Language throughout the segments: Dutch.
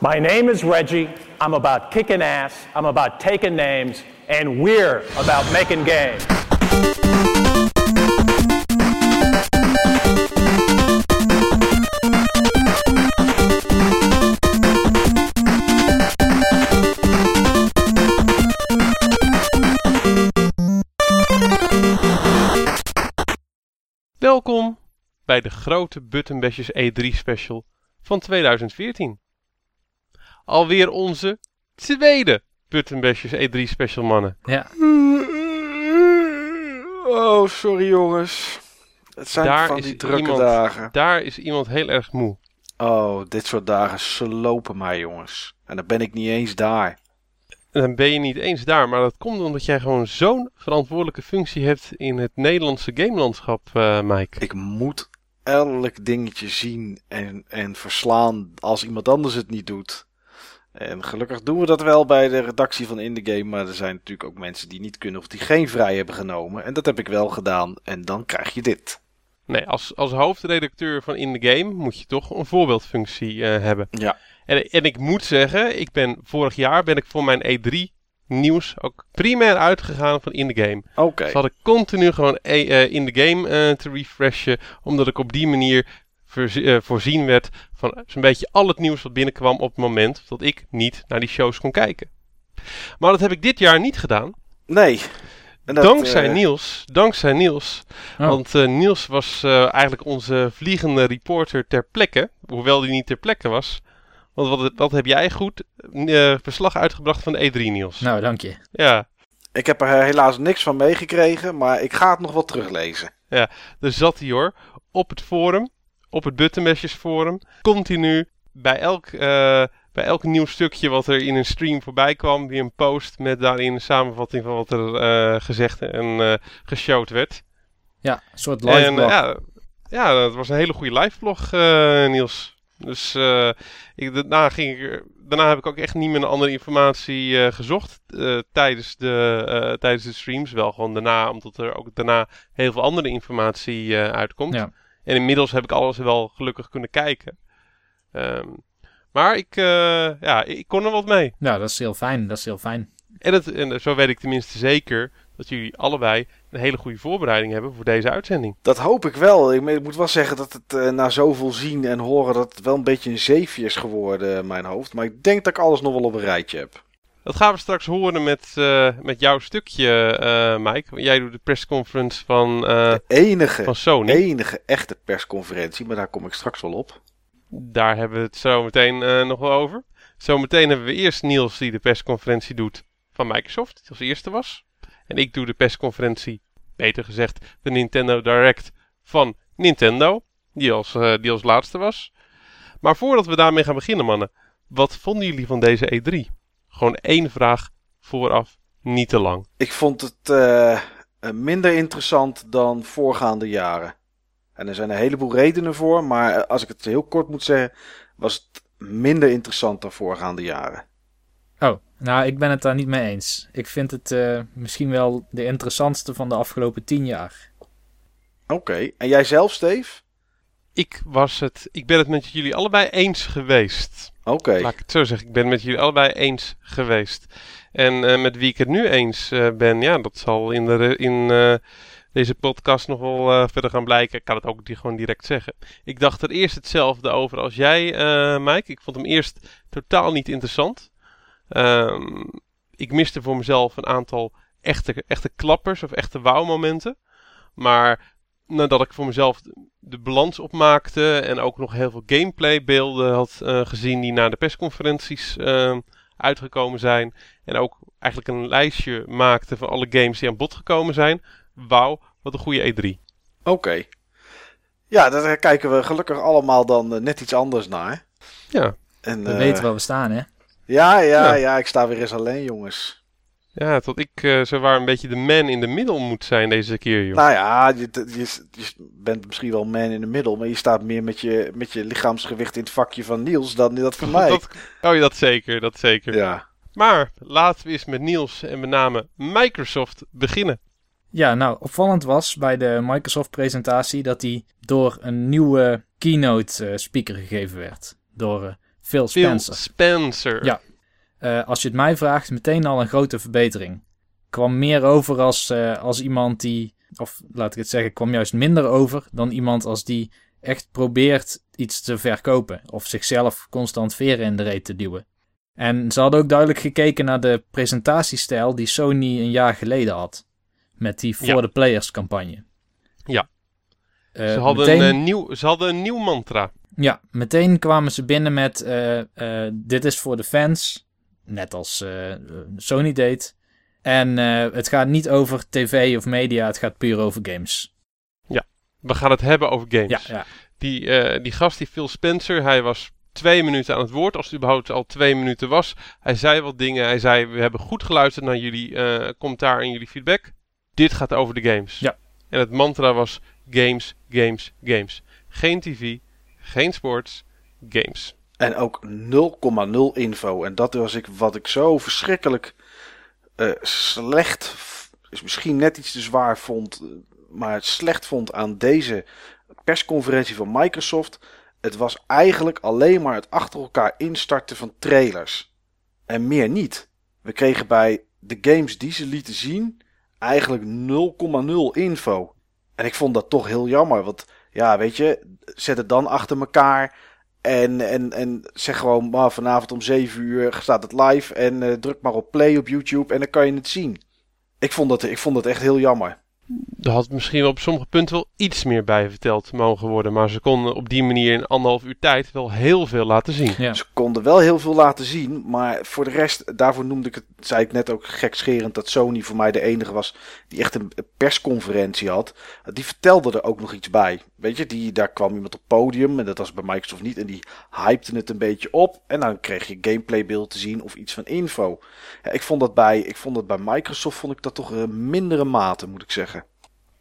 My name is Reggie. I'm about kicking ass. I'm about taking names. And we're about making games. Welkom bij de grote Buttonbashers E3 special van 2014. Alweer onze tweede Buttonbashers E3 special, mannen. Ja, Oh, sorry jongens. Het zijn Daar van die drukke iemand- dagen. Daar is iemand heel erg moe. Oh, dit soort dagen slopen mij jongens. En dan ben ik niet eens daar. En dan ben je niet eens daar, maar dat komt omdat jij gewoon zo'n verantwoordelijke functie hebt in het Nederlandse gamelandschap, eh Mike. Ik moet elk dingetje zien en, en verslaan als iemand anders het niet doet. En gelukkig doen we dat wel bij de redactie van Indie Game. Maar er zijn natuurlijk ook mensen die niet kunnen of die geen vrij hebben genomen. En dat heb ik wel gedaan. En dan krijg je dit. Nee, als, als hoofdredacteur van In The Game moet je toch een voorbeeldfunctie eh, hebben. Ja. En, en ik moet zeggen, ik ben vorig jaar ben ik voor mijn E3 nieuws ook primair uitgegaan van In The Game. Oké. Ze hadden continu gewoon eh, eh, in de game eh, te refreshen. Omdat ik op die manier voorzien werd van zo'n beetje al het nieuws wat binnenkwam op het moment dat ik niet naar die shows kon kijken. Maar dat heb ik dit jaar niet gedaan. Nee. En dat, dankzij eh, Niels. Dankzij Niels. Oh. Want eh, Niels was eh, eigenlijk onze vliegende reporter ter plekke. Hoewel die niet ter plekke was. Want wat, wat heb jij goed eh, verslag uitgebracht van de E3, Niels? nou dank je. Ja, Ik heb er helaas niks van meegekregen. Maar ik ga het nog wel teruglezen. Daar zat hij hoor, op het forum, op het Buttonbashers forum, continu bij elk, eh, bij elk nieuw stukje wat er in een stream voorbij kwam, weer een post met daarin een samenvatting van wat er eh, gezegd en eh geshowd werd. Ja, een soort live en blog. ja, ja, dat was een hele goede live vlog, eh, Niels. Dus ik, daarna, ging ik, daarna heb ik ook echt niet meer naar andere informatie gezocht tijdens, de, tijdens de streams. Wel gewoon daarna, omdat er ook daarna heel veel andere informatie uitkomt. Ja. En inmiddels heb ik alles wel gelukkig kunnen kijken. Ehm, maar ik, eh, ja, ik kon er wat mee. Nou, dat is heel fijn. Dat is heel fijn. En, het, en zo weet ik tenminste zeker dat jullie allebei een hele goede voorbereiding hebben voor deze uitzending. Dat hoop ik wel. Ik, moet wel zeggen dat het eh, na zoveel zien en horen dat het wel een beetje een zeefje is geworden, mijn hoofd. Maar ik denk dat ik alles nog wel op een rijtje heb. Dat gaan we straks horen met, eh, met jouw stukje, eh, Mike. Jij doet de persconference van, eh, De enige, van Sony. enige echte persconferentie, maar daar kom ik straks wel op. Daar hebben we het zo meteen nog wel over. Zometeen hebben we eerst Niels die de persconferentie doet van Microsoft, die als eerste was. En ik doe de persconferentie, beter gezegd, de Nintendo Direct van Nintendo, die als, die als laatste was. Maar voordat we daarmee gaan beginnen, mannen, wat vonden jullie van deze E3? Gewoon één vraag vooraf, niet te lang. Ik vond het eh, eh, minder interessant dan voorgaande jaren. En er zijn een heleboel redenen voor, maar eh, als ik het heel kort moet zeggen, was het minder interessant dan voorgaande jaren. Oh, nou, ik ben het daar niet mee eens. Ik vind het eh, misschien wel de interessantste van de afgelopen tien jaar. Oké, en jij zelf, Steve? Ik, was het, ik ben het met jullie allebei eens geweest. Oké. Ik het zo zeggen. Ik ben met jullie allebei eens geweest. En eh, met wie ik het nu eens eh, ben, ja, dat zal in, de, in eh, deze podcast nog wel verder gaan blijken. Ik kan het ook die, gewoon direct zeggen. Ik dacht er eerst hetzelfde over als jij, Mike. Ik vond hem eerst totaal niet interessant. Ehm, ik miste voor mezelf een aantal echte, echte klappers of echte wauwmomenten. Maar nadat ik voor mezelf de, balans opmaakte en ook nog heel veel gameplaybeelden had eh, gezien die na de persconferenties eh, uitgekomen zijn. En ook eigenlijk een lijstje maakte van alle games die aan bod gekomen zijn. Wauw, wat een goede E3. Oké. Ja, daar kijken we gelukkig allemaal dan eh, net iets anders naar. Ja, En, We eh, weten waar we staan, hè? Ja, ja, Ja. ja, ik sta weer eens alleen, jongens. Ja tot ik eh zo waar een beetje de man in de middel moet zijn deze keer, joh. Nou ja, je, je, je bent misschien wel man in de middel, maar je staat meer met je, met je lichaamsgewicht in het vakje van Niels dan dat van mij. Dat, oh ja, dat zeker, dat zeker. Ja. Maar laten we eens met Niels en met name Microsoft beginnen. Ja, nou, opvallend was bij de Microsoft-presentatie dat die door een nieuwe keynote eh, speaker gegeven werd. Door eh, Phil Phil Spencer. Spencer. Ja. Eh, als je het mij vraagt, meteen al een grote verbetering. Kwam meer over als, eh, als iemand die, of laat ik het zeggen, kwam juist minder over dan iemand als die echt probeert iets te verkopen. Of zichzelf constant veren in de reet te duwen. En ze hadden ook duidelijk gekeken naar de presentatiestijl die Sony een jaar geleden had. Met die Ja. the Players campagne. Ja. Eh, Ze, hadden meteen- een, nieuw, ze hadden een nieuw mantra. ja, meteen kwamen ze binnen met: dit is voor de fans. Net als eh, Sony deed. En eh, het gaat niet over tv of media, het gaat puur over games. We gaan het hebben over games. Ja, ja. Die, eh, die gast, die Phil Spencer, hij was twee minuten aan het woord. Als het überhaupt al twee minuten was. Hij zei wat dingen. Hij zei, we hebben goed geluisterd naar jullie commentaar en jullie feedback. Dit gaat over de games. Ja. En het mantra was games, games, games. Geen tv, geen sports, games. En ook 0,0 info. En dat was ik, wat ik zo verschrikkelijk eh, slecht, is misschien net iets te zwaar vond, eh, maar slecht vond aan deze persconferentie van Microsoft. Het was eigenlijk alleen maar het achter elkaar instarten van trailers. En meer niet. We kregen bij de games die ze lieten zien eigenlijk 0,0 info. En ik vond dat toch heel jammer. Want ja, weet je, zet het dan achter elkaar. En, en, en zeg gewoon, maar vanavond om 7 uur staat het live. En eh, druk maar op play op YouTube en dan kan je het zien. Ik vond dat, ik vond dat echt heel jammer. Er had misschien op sommige punten wel iets meer bij verteld mogen worden. Maar ze konden op die manier in anderhalf uur tijd wel heel veel laten zien. Ja. Ze konden wel heel veel laten zien. Maar voor de rest, daarvoor noemde ik het, zei ik net ook gekscherend, dat Sony voor mij de enige was die echt een persconferentie had. Die vertelde er ook nog iets bij. Weet je, die, daar kwam iemand op het podium en dat was bij Microsoft niet. En die hypte het een beetje op. En dan kreeg je gameplaybeeld te zien of iets van info. Ja, ik vond dat bij, ik vond dat bij Microsoft vond ik dat toch een mindere mate, moet ik zeggen.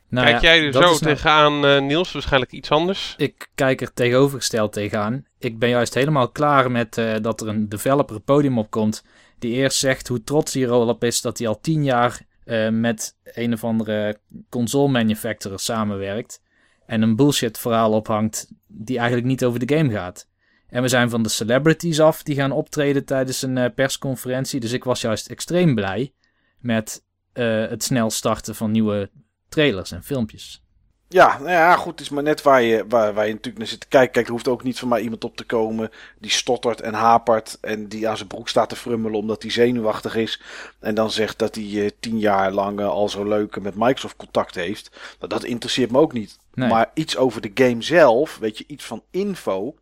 Nou Kijk ja, jij er zo nou- tegenaan, eh, Niels? Waarschijnlijk iets anders. Ik kijk er tegenovergesteld tegenaan. Ik ben juist helemaal klaar met eh, dat er een developer het podium opkomt. Die eerst zegt hoe trots hij er al op is dat hij al tien jaar eh, met een of andere console manufacturer samenwerkt. En een bullshit verhaal ophangt die eigenlijk niet over de game gaat. En we zijn van de celebrities af die gaan optreden tijdens een eh, persconferentie. Dus ik was juist extreem blij met eh, het snel starten van nieuwe trailers en filmpjes. Ja, nou ja, goed, het is maar net waar je, waar, waar je natuurlijk naar zit te kijken. Kijk, er hoeft ook niet van mij iemand op te komen die stottert en hapert en die aan zijn broek staat te frummelen omdat hij zenuwachtig is. En dan zegt dat hij eh, tien jaar lang eh, al zo leuk met Microsoft contact heeft. Nou, dat interesseert me ook niet. Nee. Maar iets over de game zelf, weet je, iets van info.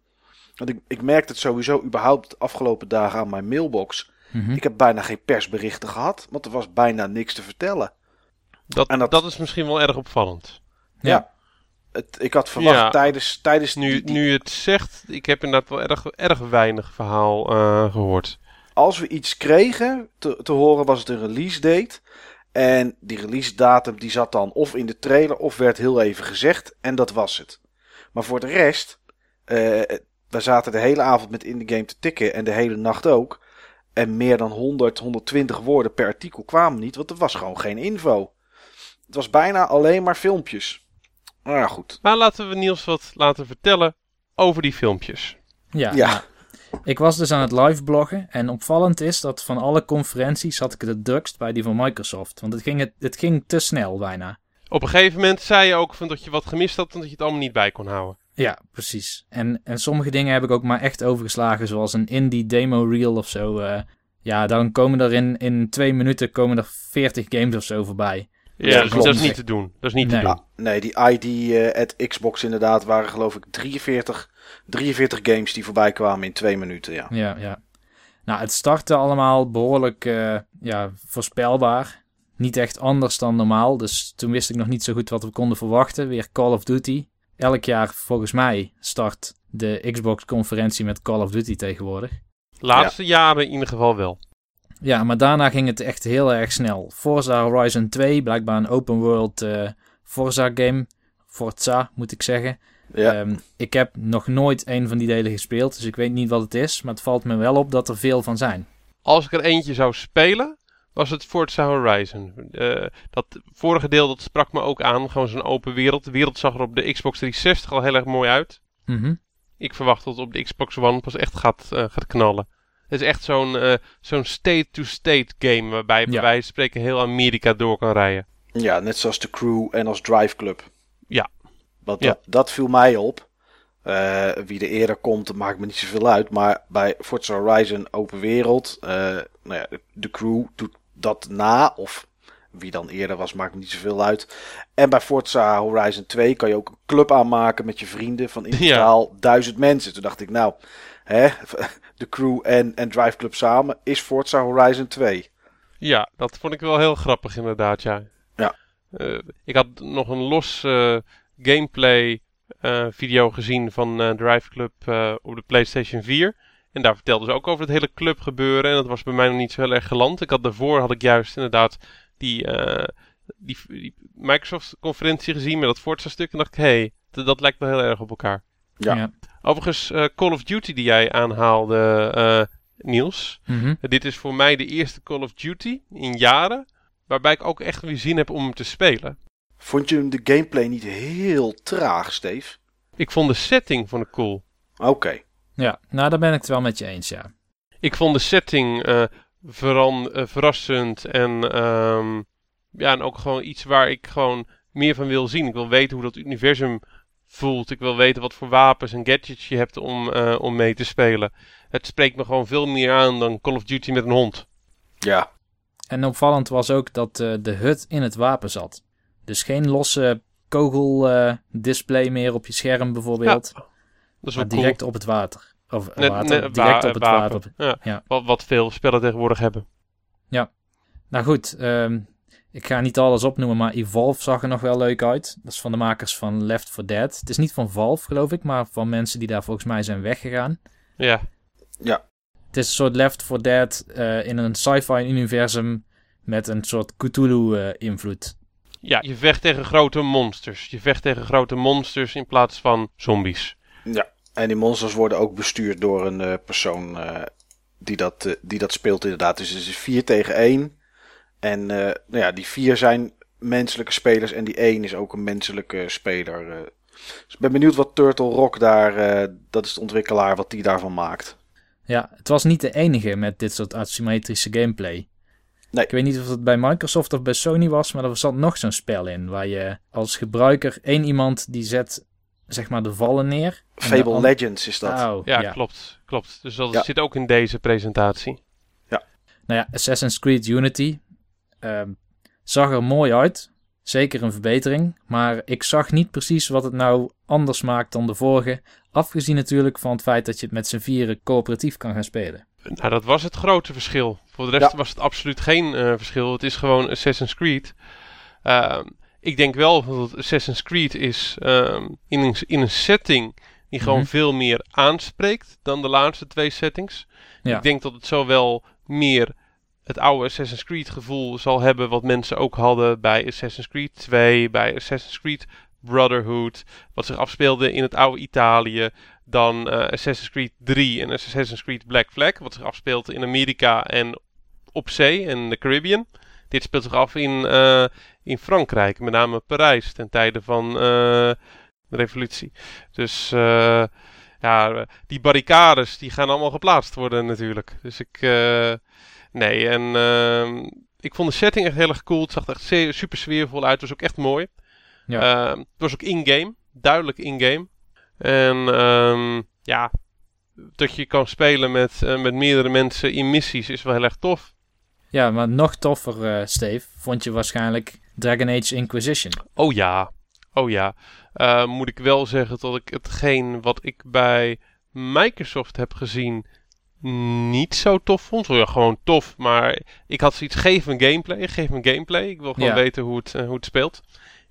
Want ik, ik merkte het sowieso überhaupt de afgelopen dagen aan mijn mailbox. Mhm. Ik heb bijna geen persberichten gehad, want er was bijna niks te vertellen. Dat, En dat... dat- is misschien wel erg opvallend. Ja. Het, ik had verwacht Ja. tijdens, tijdens Nu, die- die- nu het zegt, ik heb inderdaad wel erg, erg weinig verhaal eh, gehoord. als we iets kregen te, te horen, was het een release date. En die release datum die zat dan of in de trailer of werd heel even gezegd. En dat was het. Maar voor de rest, eh we zaten de hele avond met in de game te tikken en de hele nacht ook. En meer dan 100, 120 woorden per artikel kwamen niet, want er was gewoon geen info. Het was bijna alleen maar filmpjes. Nou ja, goed. Maar laten we Niels wat laten vertellen over die filmpjes. Ja, Ja. nou, ik was dus aan het live bloggen en opvallend is dat van alle conferenties had ik het het drukst bij die van Microsoft. Want het ging, het, het ging te snel bijna. Op een gegeven moment zei je ook van dat je wat gemist had en dat je het allemaal niet bij kon houden. Ja, precies. En, en sommige dingen heb ik ook maar echt overgeslagen, zoals een indie demo reel of zo. eh. ja, dan komen er in, in twee minuten komen er 40 games of zo voorbij. Ja, Ja, dat, is niet te doen. Dat is niet Nee. te doen. Ja, nee, die ID eh, at Xbox inderdaad waren geloof ik 43, 43 games die voorbij kwamen in twee minuten. Ja. Ja, ja. Nou, het startte allemaal behoorlijk eh, ja, voorspelbaar. Niet echt anders dan normaal. Dus toen wist ik nog niet zo goed wat we konden verwachten. Weer Call of Duty. Elk jaar, volgens mij, start de Xbox-conferentie met Call of Duty tegenwoordig. Laatste jaren in ieder geval wel. Ja, maar daarna ging het echt heel erg snel. Forza Horizon 2, blijkbaar een open world eh, Forza game. Forza, moet ik zeggen. Ja. Ehm, ik heb nog nooit een van die delen gespeeld, dus ik weet niet wat het is. Maar het valt me wel op dat er veel van zijn. Als ik er eentje zou spelen, was het Forza Horizon. Eh, dat vorige deel dat sprak me ook aan. Gewoon zo'n open wereld. De wereld zag er op de Xbox 360 al heel erg mooi uit. Mhm. ik verwacht dat het op de Xbox One pas echt gaat, uh, gaat knallen. Het is echt zo'n uh, zo'n state-to-state game waarbij wijze van spreken heel Amerika door kan rijden. Ja, net zoals de Crew en als Drive Club. Ja. Want dat, dat viel mij op. Uh, wie er eerder komt, maakt me niet zoveel uit. Maar bij Forza Horizon Open Wereld, uh, nou ja, de crew doet dat na. Of wie dan eerder was, maakt me niet zoveel uit. En bij Forza Horizon 2 kan je ook een club aanmaken met je vrienden van in totaal ja. duizend mensen. Toen dacht ik, nou, hè, de crew en, en Drive Club samen is Forza Horizon 2. Ja, dat vond ik wel heel grappig inderdaad, ja. Ja. Uh, ik had nog een los uh, gameplay uh, video gezien van Drive Club op de PlayStation 4. En daar vertelden ze ook over het hele club gebeuren. En dat was bij mij nog niet zo heel erg geland. Ik had daarvoor had ik juist inderdaad die, die, die Microsoft-conferentie gezien met dat Forza-stuk. En dacht ik, hé, hey, dat lijkt wel heel erg op elkaar. Ja. ja. Overigens, uh, Call of Duty die jij aanhaalde, uh, Niels. Mm -hmm. dit is voor mij de eerste Call of Duty in jaren. Waarbij ik ook echt weer zin heb om hem te spelen. Vond je hem de gameplay niet heel traag, Steve? Ik vond de setting van de cool. Oké. Okay. Ja, nou daar ben ik het wel met je eens, ja. Ik vond de setting uh, veran, verrassend en, um, ja, en ook gewoon iets waar ik gewoon meer van wil zien. Ik wil weten hoe dat universum voelt. Ik wil weten wat voor wapens en gadgets je hebt om, uh, om mee te spelen. Het spreekt me gewoon veel meer aan dan Call of Duty met een hond. Ja. En opvallend was ook dat uh, de hut in het wapen zat. Dus geen losse kogeldisplay uh, meer op je scherm bijvoorbeeld. Ja, dat is maar wel direct cool. op het water. Of net, water, net, direct wa op het wapen. water. Ja. Ja. Wat, wat veel spellen tegenwoordig hebben. Ja. Nou goed, um, ik ga niet alles opnoemen, maar Evolve zag er nog wel leuk uit. Dat is van de makers van Left 4 Dead. Het is niet van Valve, geloof ik, maar van mensen die daar volgens mij zijn weggegaan. Ja. Ja. Het is een soort Left 4 Dead uh, in een sci-fi universum met een soort Cthulhu-invloed. Uh, ja, je vecht tegen grote monsters. Je vecht tegen grote monsters in plaats van zombies. Ja, en die monsters worden ook bestuurd door een uh, persoon die, dat, die dat speelt inderdaad. Dus het is 4 tegen 1. En uh, nou ja, die vier zijn menselijke spelers en die één is ook een menselijke speler. Uh. Dus ik ben benieuwd wat Turtle Rock daar, uh, dat is de ontwikkelaar, wat die daarvan maakt. Ja, het was niet de enige met dit soort asymmetrische gameplay. Nee. Ik weet niet of het bij Microsoft of bij Sony was, maar er zat nog zo'n spel in waar je als gebruiker één iemand die zet zeg maar de vallen neer. Fable Legends is dat. Oh, ja, ja, klopt, klopt. Dus dat Ja. zit ook in deze presentatie. Nou ja, Assassin's Creed Unity ehm, zag er mooi uit. Zeker een verbetering. Maar ik zag niet precies wat het nou anders maakt dan de vorige. Afgezien natuurlijk van het feit dat je het met z'n vieren coöperatief kan gaan spelen. Nou, dat was het grote verschil. Voor de rest Ja. was het absoluut geen eh, verschil. Het is gewoon Assassin's Creed. Ehm, ik denk wel dat Assassin's Creed is ehm, in, een, in een setting die gewoon Mhm. veel meer aanspreekt dan de laatste twee settings. Ja. Ik denk dat het zowel meer het oude Assassin's Creed gevoel zal hebben wat mensen ook hadden bij Assassin's Creed 2, bij Assassin's Creed Brotherhood, wat zich afspeelde in het oude Italië, dan eh, Assassin's Creed 3 en Assassin's Creed Black Flag, wat zich afspeelt in Amerika en op zee en de Caribbean. Dit speelt zich af in, eh, in Frankrijk, met name Parijs, ten tijde van eh, de revolutie. Dus ja, die barricades die gaan allemaal geplaatst worden natuurlijk. Dus ik, nee, en ehm, ik vond de setting echt heel erg cool. Het zag er echt super sfeervol uit. Het was ook echt mooi. Ja. Ehm, het was ook in-game, duidelijk in-game. En ehm, ja, dat je kan spelen met, eh, met meerdere mensen in missies is wel heel erg tof. Ja, maar nog toffer, eh, Steve, vond je waarschijnlijk Dragon Age Inquisition. Oh ja, oh ja. Moet ik wel zeggen dat ik hetgeen wat ik bij Microsoft heb gezien niet zo tof vond. Ja, gewoon tof, maar ik had zoiets, geef me gameplay, geef me gameplay. Ik wil gewoon Ja. weten hoe het, eh, hoe het speelt.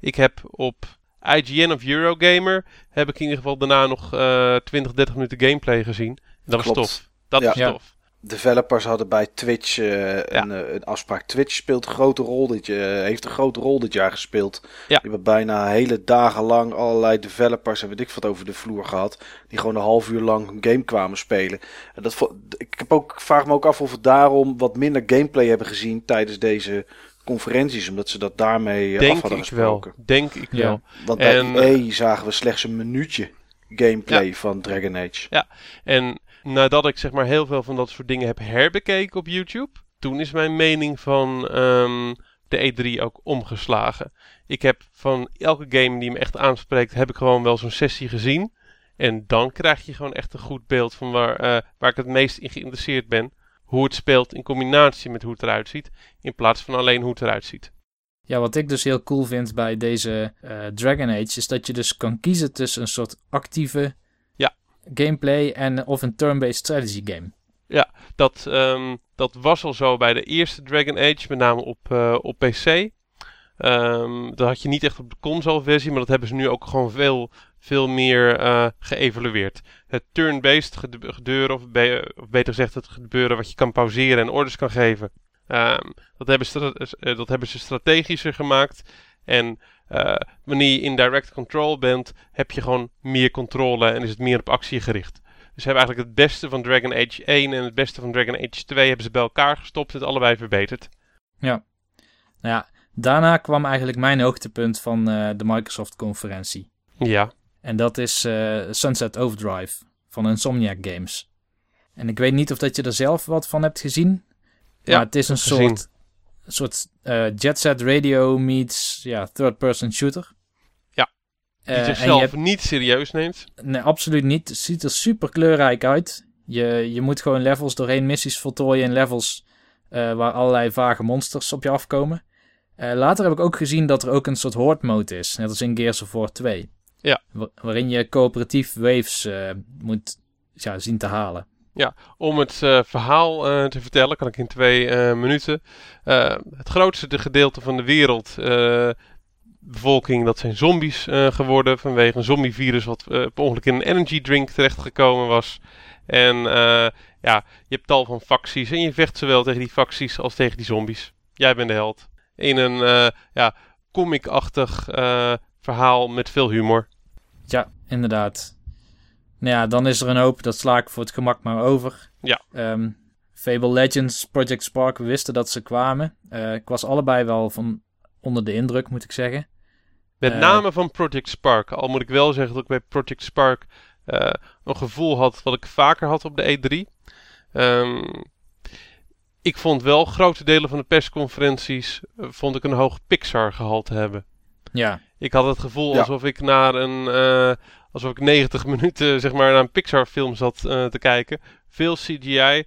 Ik heb op IGN of Eurogamer, heb ik in ieder geval daarna nog eh 20, 30 minuten gameplay gezien. Dat was tof. Dat Ja. was tof. Developers hadden bij Twitch eh, een, eh, een afspraak. Twitch speelt een grote rol dit, eh, heeft een grote rol dit jaar gespeeld. Ja. Die hebben bijna hele dagen lang allerlei developers en weet ik wat over de vloer gehad. Die gewoon een half uur lang een game kwamen spelen. En dat, ik heb ook, vraag me ook af of we daarom wat minder gameplay hebben gezien tijdens deze conferenties. Omdat ze dat daarmee eh, af Denk hadden ik wel. gesproken. Denk ik Ja. wel. Want bij En- EA zagen we slechts een minuutje gameplay van Dragon Age. En nadat ik zeg maar heel veel van dat soort dingen heb herbekeken op YouTube, toen is mijn mening van ehm, de E3 ook omgeslagen. Ik heb van elke game die me echt aanspreekt, heb ik gewoon wel zo'n sessie gezien. En dan krijg je gewoon echt een goed beeld van waar, eh, waar ik het meest in geïnteresseerd ben. Hoe het speelt in combinatie met hoe het eruit ziet, in plaats van alleen hoe het eruit ziet. Ja, wat ik dus heel cool vind bij deze eh, Dragon Age is dat je dus kan kiezen tussen een soort actieve. Gameplay en of een turn-based strategy game. Dat, ehm, dat was al zo bij de eerste Dragon Age, met name op, eh, op PC. Ehm, dat had je niet echt op de console-versie, maar dat hebben ze nu ook gewoon veel, veel meer eh, geëvalueerd. Het turn-based gebeuren, of, be- of beter gezegd het gebeuren wat je kan pauzeren en orders kan geven. Ehm, dat, hebben eh, dat hebben ze strategischer gemaakt. En eh, wanneer je in direct control bent, heb je gewoon meer controle en is het meer op actie gericht. Dus ze hebben eigenlijk het beste van Dragon Age 1 en het beste van Dragon Age 2 hebben ze bij elkaar gestopt en het allebei verbeterd. Nou ja, daarna kwam eigenlijk mijn hoogtepunt van eh, de Microsoft-conferentie. Ja, En dat is eh, Sunset Overdrive van Insomniac Games. En ik weet niet of dat je er zelf wat van hebt gezien. Ja, maar het is een gezien. Soort, soort eh, Jet Set Radio meets ja, third-person shooter. Ja, die en je zichzelf hebt- niet serieus neemt. Nee, absoluut niet. Het ziet er super kleurrijk uit. Je, je moet gewoon levels doorheen missies voltooien en levels eh, waar allerlei vage monsters op je afkomen. Later heb ik ook gezien dat er ook een soort horde mode is, net als in Gears of War 2. Ja. Wa- waarin je coöperatief waves moet ja, zien te halen. Om het eh, verhaal eh, te vertellen, kan ik in twee eh, minuten. Het grootste de gedeelte van de wereld, bevolking, dat zijn zombies geworden vanwege een zombievirus wat per ongeluk in een energy drink terechtgekomen was. En ja, je hebt tal van facties en je vecht zowel tegen die facties als tegen die zombies. Jij bent de held. In een ja, comic-achtig verhaal met veel humor. Ja, inderdaad. Nou ja, dan is er een hoop, dat sla ik voor het gemak maar over. Ja. Ehm, Fable Legends, Project Spark, we wisten dat ze kwamen. Eh, ik was allebei wel van onder de indruk, moet ik zeggen. Met Eh, name van Project Spark. Al moet ik wel zeggen dat ik bij Project Spark eh, een gevoel had wat ik vaker had op de E3. Ehm, ik vond wel grote delen van de persconferenties vond ik een hoog Pixar gehalte hebben. Ja, Ik had het gevoel Ja. alsof ik naar een eh, alsof ik 90 minuten zeg maar naar een Pixar film zat eh, te kijken. Veel CGI,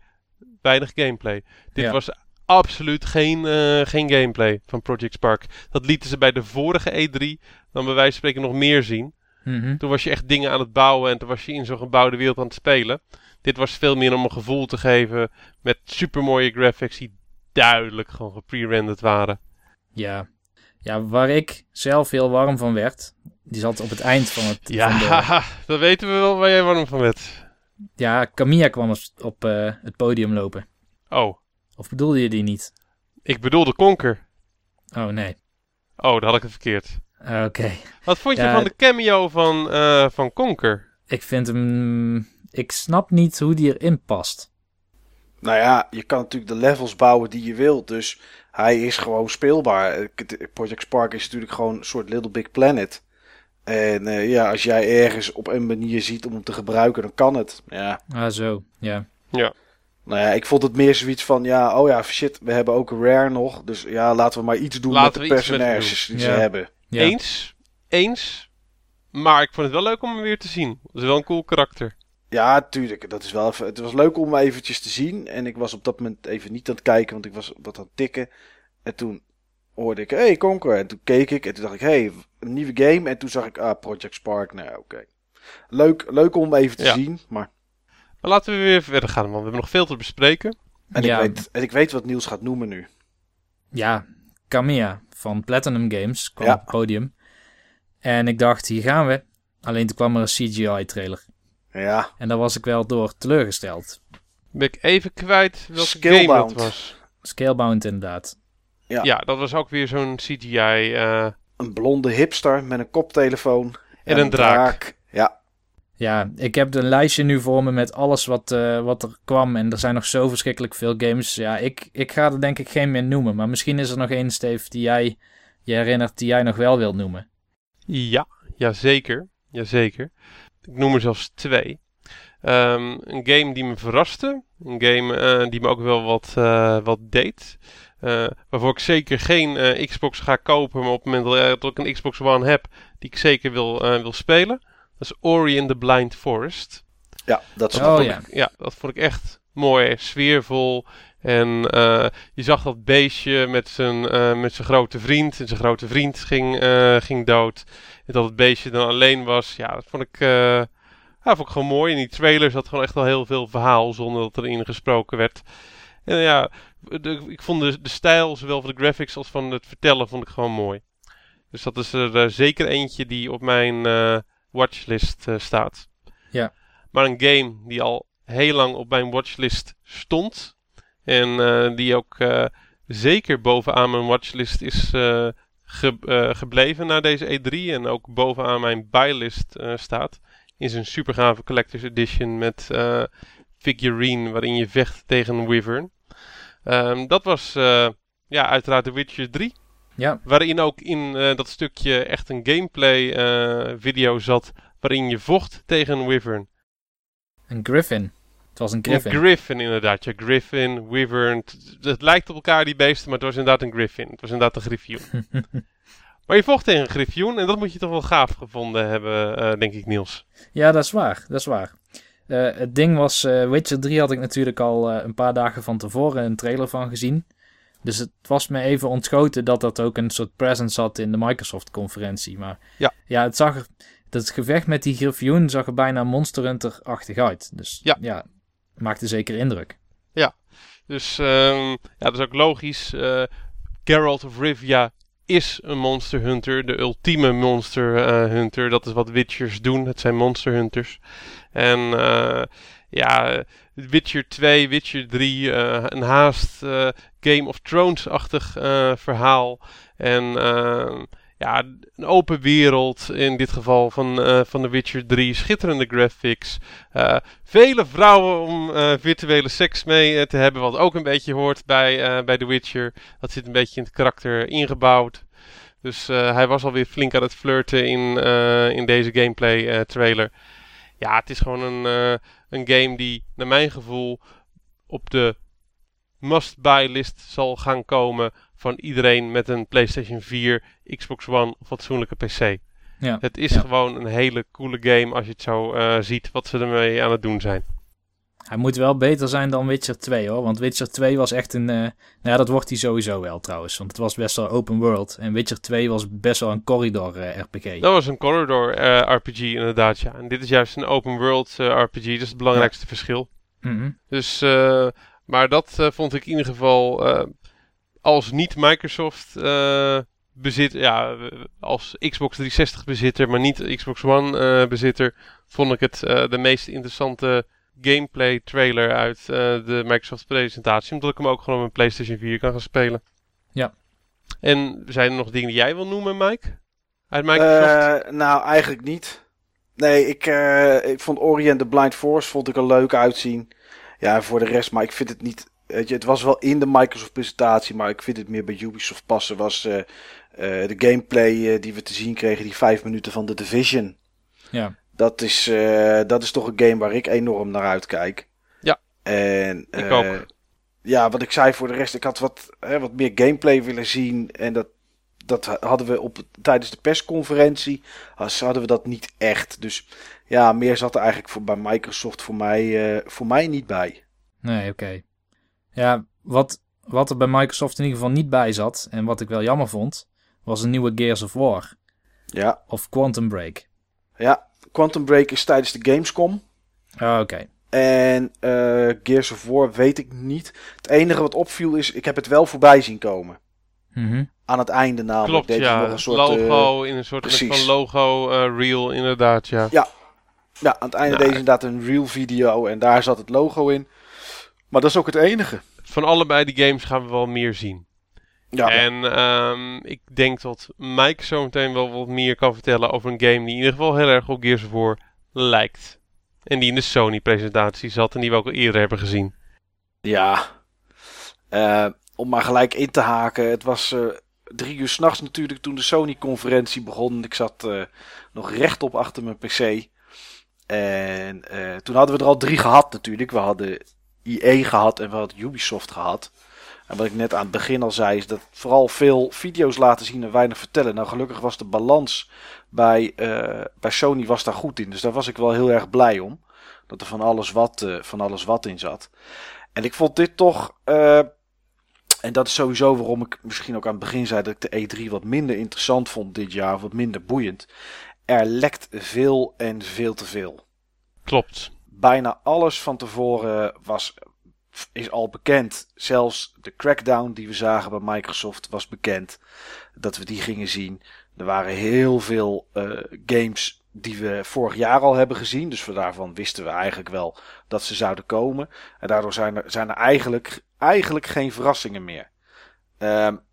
weinig gameplay. Dit Ja. was absoluut geen, eh, geen gameplay van Project Spark. Dat lieten ze bij de vorige E3 dan bij wijze van spreken nog meer zien. Mhm. Toen was je echt dingen aan het bouwen en toen was je in zo'n gebouwde wereld aan het spelen. Dit was veel meer om een gevoel te geven met supermooie graphics die duidelijk gewoon gepre-rendered waren. ja. Ja, waar ik zelf heel warm van werd, die zat op het eind van het... Ja, van de- dan weten we wel waar jij warm van werd. ja Camilla kwam op, op eh, het podium lopen. Oh, Of bedoelde je die niet? ik bedoelde Conker. Oh, nee. Oh, dan had ik het verkeerd. Oké. Wat vond je Ja, van de cameo van, eh van Conker? Ik vind hem... Ik snap niet hoe die erin past. Nou ja, je kan natuurlijk de levels bouwen die je wilt. Dus hij is gewoon speelbaar. Eh, Project Spark is natuurlijk gewoon een soort Little Big Planet. En eh, ja, als jij ergens op een manier ziet om hem te gebruiken, dan kan het. Ja. Ah, zo. Ja. Nou ja, ik vond het meer zoiets van, ja, oh ja, shit, we hebben ook Rare nog. Dus ja, laten we maar iets doen Laten met we de met personages die ze Ja. hebben. ja. Eens, eens. Maar ik vond het wel leuk om hem weer te zien. Dat is wel een cool karakter. Ja, tuurlijk. Dat is wel even, het was leuk om hem eventjes te zien. En ik was op dat moment even niet aan het kijken, want ik was wat aan het tikken. En toen hoorde ik, hey, Conquer. En toen keek ik en toen dacht ik, hey, een nieuwe game. En toen zag ik, ah, Project Spark. Nou, oké. Leuk, leuk om even te Ja. zien. Maar, Maar laten we weer verder gaan, want we hebben nog veel te bespreken. en, Ja. ik weet, en ik weet wat Niels gaat noemen nu. Ja, Camilla van Platinum Games kwam Ja. op het podium. En ik dacht, hier gaan we. Alleen toen kwam er een CGI-trailer. Ja, En daar was ik wel door teleurgesteld. Ben ik even kwijt welke Scalebound. game dat was. Scalebound inderdaad. Ja. Ja, dat was ook weer zo'n CGI. eh, een blonde hipster met een koptelefoon. En een draak. Ja, Ja, ik heb een lijstje nu voor me met alles wat, eh, wat er kwam. En er zijn nog zo verschrikkelijk veel games. Ja, ik, ik ga er denk ik geen meer noemen. Maar misschien is er nog één, Steve, die jij je herinnert, die jij nog wel wilt noemen. ja, jazeker. Jazeker. Ik noem er zelfs twee. Ehm, een game die me verraste. Een game die me ook wel wat, wat deed. Waarvoor ik zeker geen Xbox ga kopen. Maar op het moment dat ik een Xbox One heb, die ik zeker wil, wil spelen. Dat is Ori in the Blind Forest. Ja, dat, is oh, ja. ja, dat vond ik echt mooi, sfeervol. En uh, je zag dat beestje met zijn, uh, met zijn grote vriend. En zijn grote vriend ging, uh, ging dood. En dat het beestje dan alleen was. Ja, dat vond ik, ja, vond ik gewoon mooi. In die trailer zat gewoon echt al heel veel verhaal zonder dat erin gesproken werd. En ja, de, ik vond de, de stijl, zowel van de graphics als van het vertellen, vond ik gewoon mooi. Dus dat is er zeker eentje die op mijn watchlist staat. Ja. Maar een game die al heel lang op mijn watchlist stond. En die ook zeker bovenaan mijn watchlist is ge gebleven na deze E3. En ook bovenaan mijn buylist staat. Is een super gave collector's edition met figurine waarin je vecht tegen een wyvern. Um, dat was ja, uiteraard The Witcher 3. Ja. Waarin ook in dat stukje echt een gameplay video zat. Waarin je vocht tegen een wyvern. Een griffin. Het was een griffin. Een griffin inderdaad, ja. Griffin, wyvern. Het lijkt op elkaar die beesten, maar het was inderdaad een griffin. Het was inderdaad een griffioen. maar je vocht tegen een griffioen en dat moet je toch wel gaaf gevonden hebben, uh, denk ik Niels. Ja, dat is waar. Dat is waar. Uh, het ding was, uh, Witcher 3 had ik natuurlijk al een paar dagen van tevoren een trailer van gezien. Dus het was me even ontschoten dat dat ook een soort presence had in de Microsoft-conferentie. Maar ja. ja, het zag er dat gevecht met die Griffioen zag er bijna Monster Hunter-achtig uit. Dus ja. ja, maakte zeker indruk. Ja, dus um, ja, dat is ook logisch. Geralt of Rivia is een Monster Hunter, de ultieme Monster uh, Hunter. Dat is wat Witchers doen, het zijn Monster Hunters. En uh, ja, Witcher 2, Witcher 3, een haast Game of Thrones-achtig verhaal. En uh, ja, een open wereld in dit geval van, uh, van The Witcher 3. Schitterende graphics. Uh, vele vrouwen om uh, virtuele seks mee te hebben, wat ook een beetje hoort bij, bij The Witcher. Dat zit een beetje in het karakter ingebouwd. Dus hij was alweer flink aan het flirten in, in deze gameplay trailer. Ja, het is gewoon een, een game die, naar mijn gevoel, op de must-buy list zal gaan komen van iedereen met een PlayStation 4, Xbox One of fatsoenlijke PC. Ja. Het is gewoon een hele coole game als je het zo uh, ziet wat ze ermee aan het doen zijn. Hij moet wel beter zijn dan Witcher 2 hoor. Want Witcher 2 was echt een. Uh, nou ja, dat wordt hij sowieso wel trouwens. Want het was best wel open world. En Witcher 2 was best wel een corridor uh, RPG. Dat was een corridor uh, RPG inderdaad, ja. En dit is juist een open world RPG. Dat is het belangrijkste ja. verschil. Mm -hmm. Dus, maar dat vond ik in ieder geval als niet Microsoft uh, bezit, ja, als Xbox 360 bezitter, maar niet Xbox One uh, bezitter, vond ik het uh, de meest interessante gameplay trailer uit de Microsoft presentatie, omdat ik hem ook gewoon op mijn PlayStation 4 kan gaan spelen. Ja. En zijn er nog dingen die jij wil noemen, Mike? Uit Microsoft? nou, eigenlijk niet. Nee, ik, ik vond Ori and the Blind Force vond ik er leuk uitzien. Ja, voor de rest, maar ik vind het niet Weet je, het was wel in de Microsoft presentatie, maar ik vind het meer bij Ubisoft passen. Was uh, uh, de gameplay uh, die we te zien kregen, die vijf minuten van The Division. Ja. Dat is, dat is toch een game waar ik enorm naar uitkijk. Ja. En, ik ook. Ja, wat ik zei voor de rest, ik had wat, wat meer gameplay willen zien. En dat, dat hadden we op, tijdens de persconferentie, hadden we dat niet echt. Dus ja, meer zat er eigenlijk voor, bij Microsoft voor mij, voor mij niet bij. Nee, oké. Ja, wat, wat er bij Microsoft in ieder geval niet bij zat, en wat ik wel jammer vond, was een nieuwe Gears of War. Ja. Of Quantum Break. Ja, Quantum Break is tijdens de Gamescom. Ah, oké. En uh, Gears of War weet ik niet. Het enige wat opviel is, ik heb het wel voorbij zien komen. Mm Aan het einde namelijk. Klopt, deed ja. Nog een soort, logo uh, in een soort van logo uh, reel inderdaad, ja. Ja, ja aan het einde ja. deed inderdaad een reel video en daar zat het logo in. Maar dat is ook het enige. Van allebei die games gaan we wel meer zien. Ja. En um, ik denk dat Mike zo meteen wel wat meer kan vertellen over een game die in ieder geval heel erg op Gears of War lijkt. En die in de Sony-presentatie zat en die we ook al eerder hebben gezien. Ja, uh, om maar gelijk in te haken. Het was uh, drie uur s'nachts natuurlijk toen de Sony-conferentie begon. Ik zat uh, nog rechtop achter mijn PC. En toen hadden we er al drie gehad natuurlijk. We hadden EA gehad en we hadden Ubisoft gehad. En wat ik net aan het begin al zei, is dat vooral veel video's laten zien en weinig vertellen. Nou, gelukkig was de balans bij, bij Sony was daar goed in. Dus daar was ik wel heel erg blij om. Dat er van alles wat, van alles wat in zat. En ik vond dit toch. En dat is sowieso waarom ik misschien ook aan het begin zei dat ik de E3 wat minder interessant vond dit jaar. Wat minder boeiend. Er lekt veel en veel te veel. Klopt. Bijna alles van tevoren was is al bekend. Zelfs de crackdown die we zagen bij Microsoft was bekend. Dat we die gingen zien. Er waren heel veel uh, games die we vorig jaar al hebben gezien. Dus daarvan wisten we eigenlijk wel dat ze zouden komen. En daardoor zijn er, zijn er eigenlijk, eigenlijk geen verrassingen meer. Um,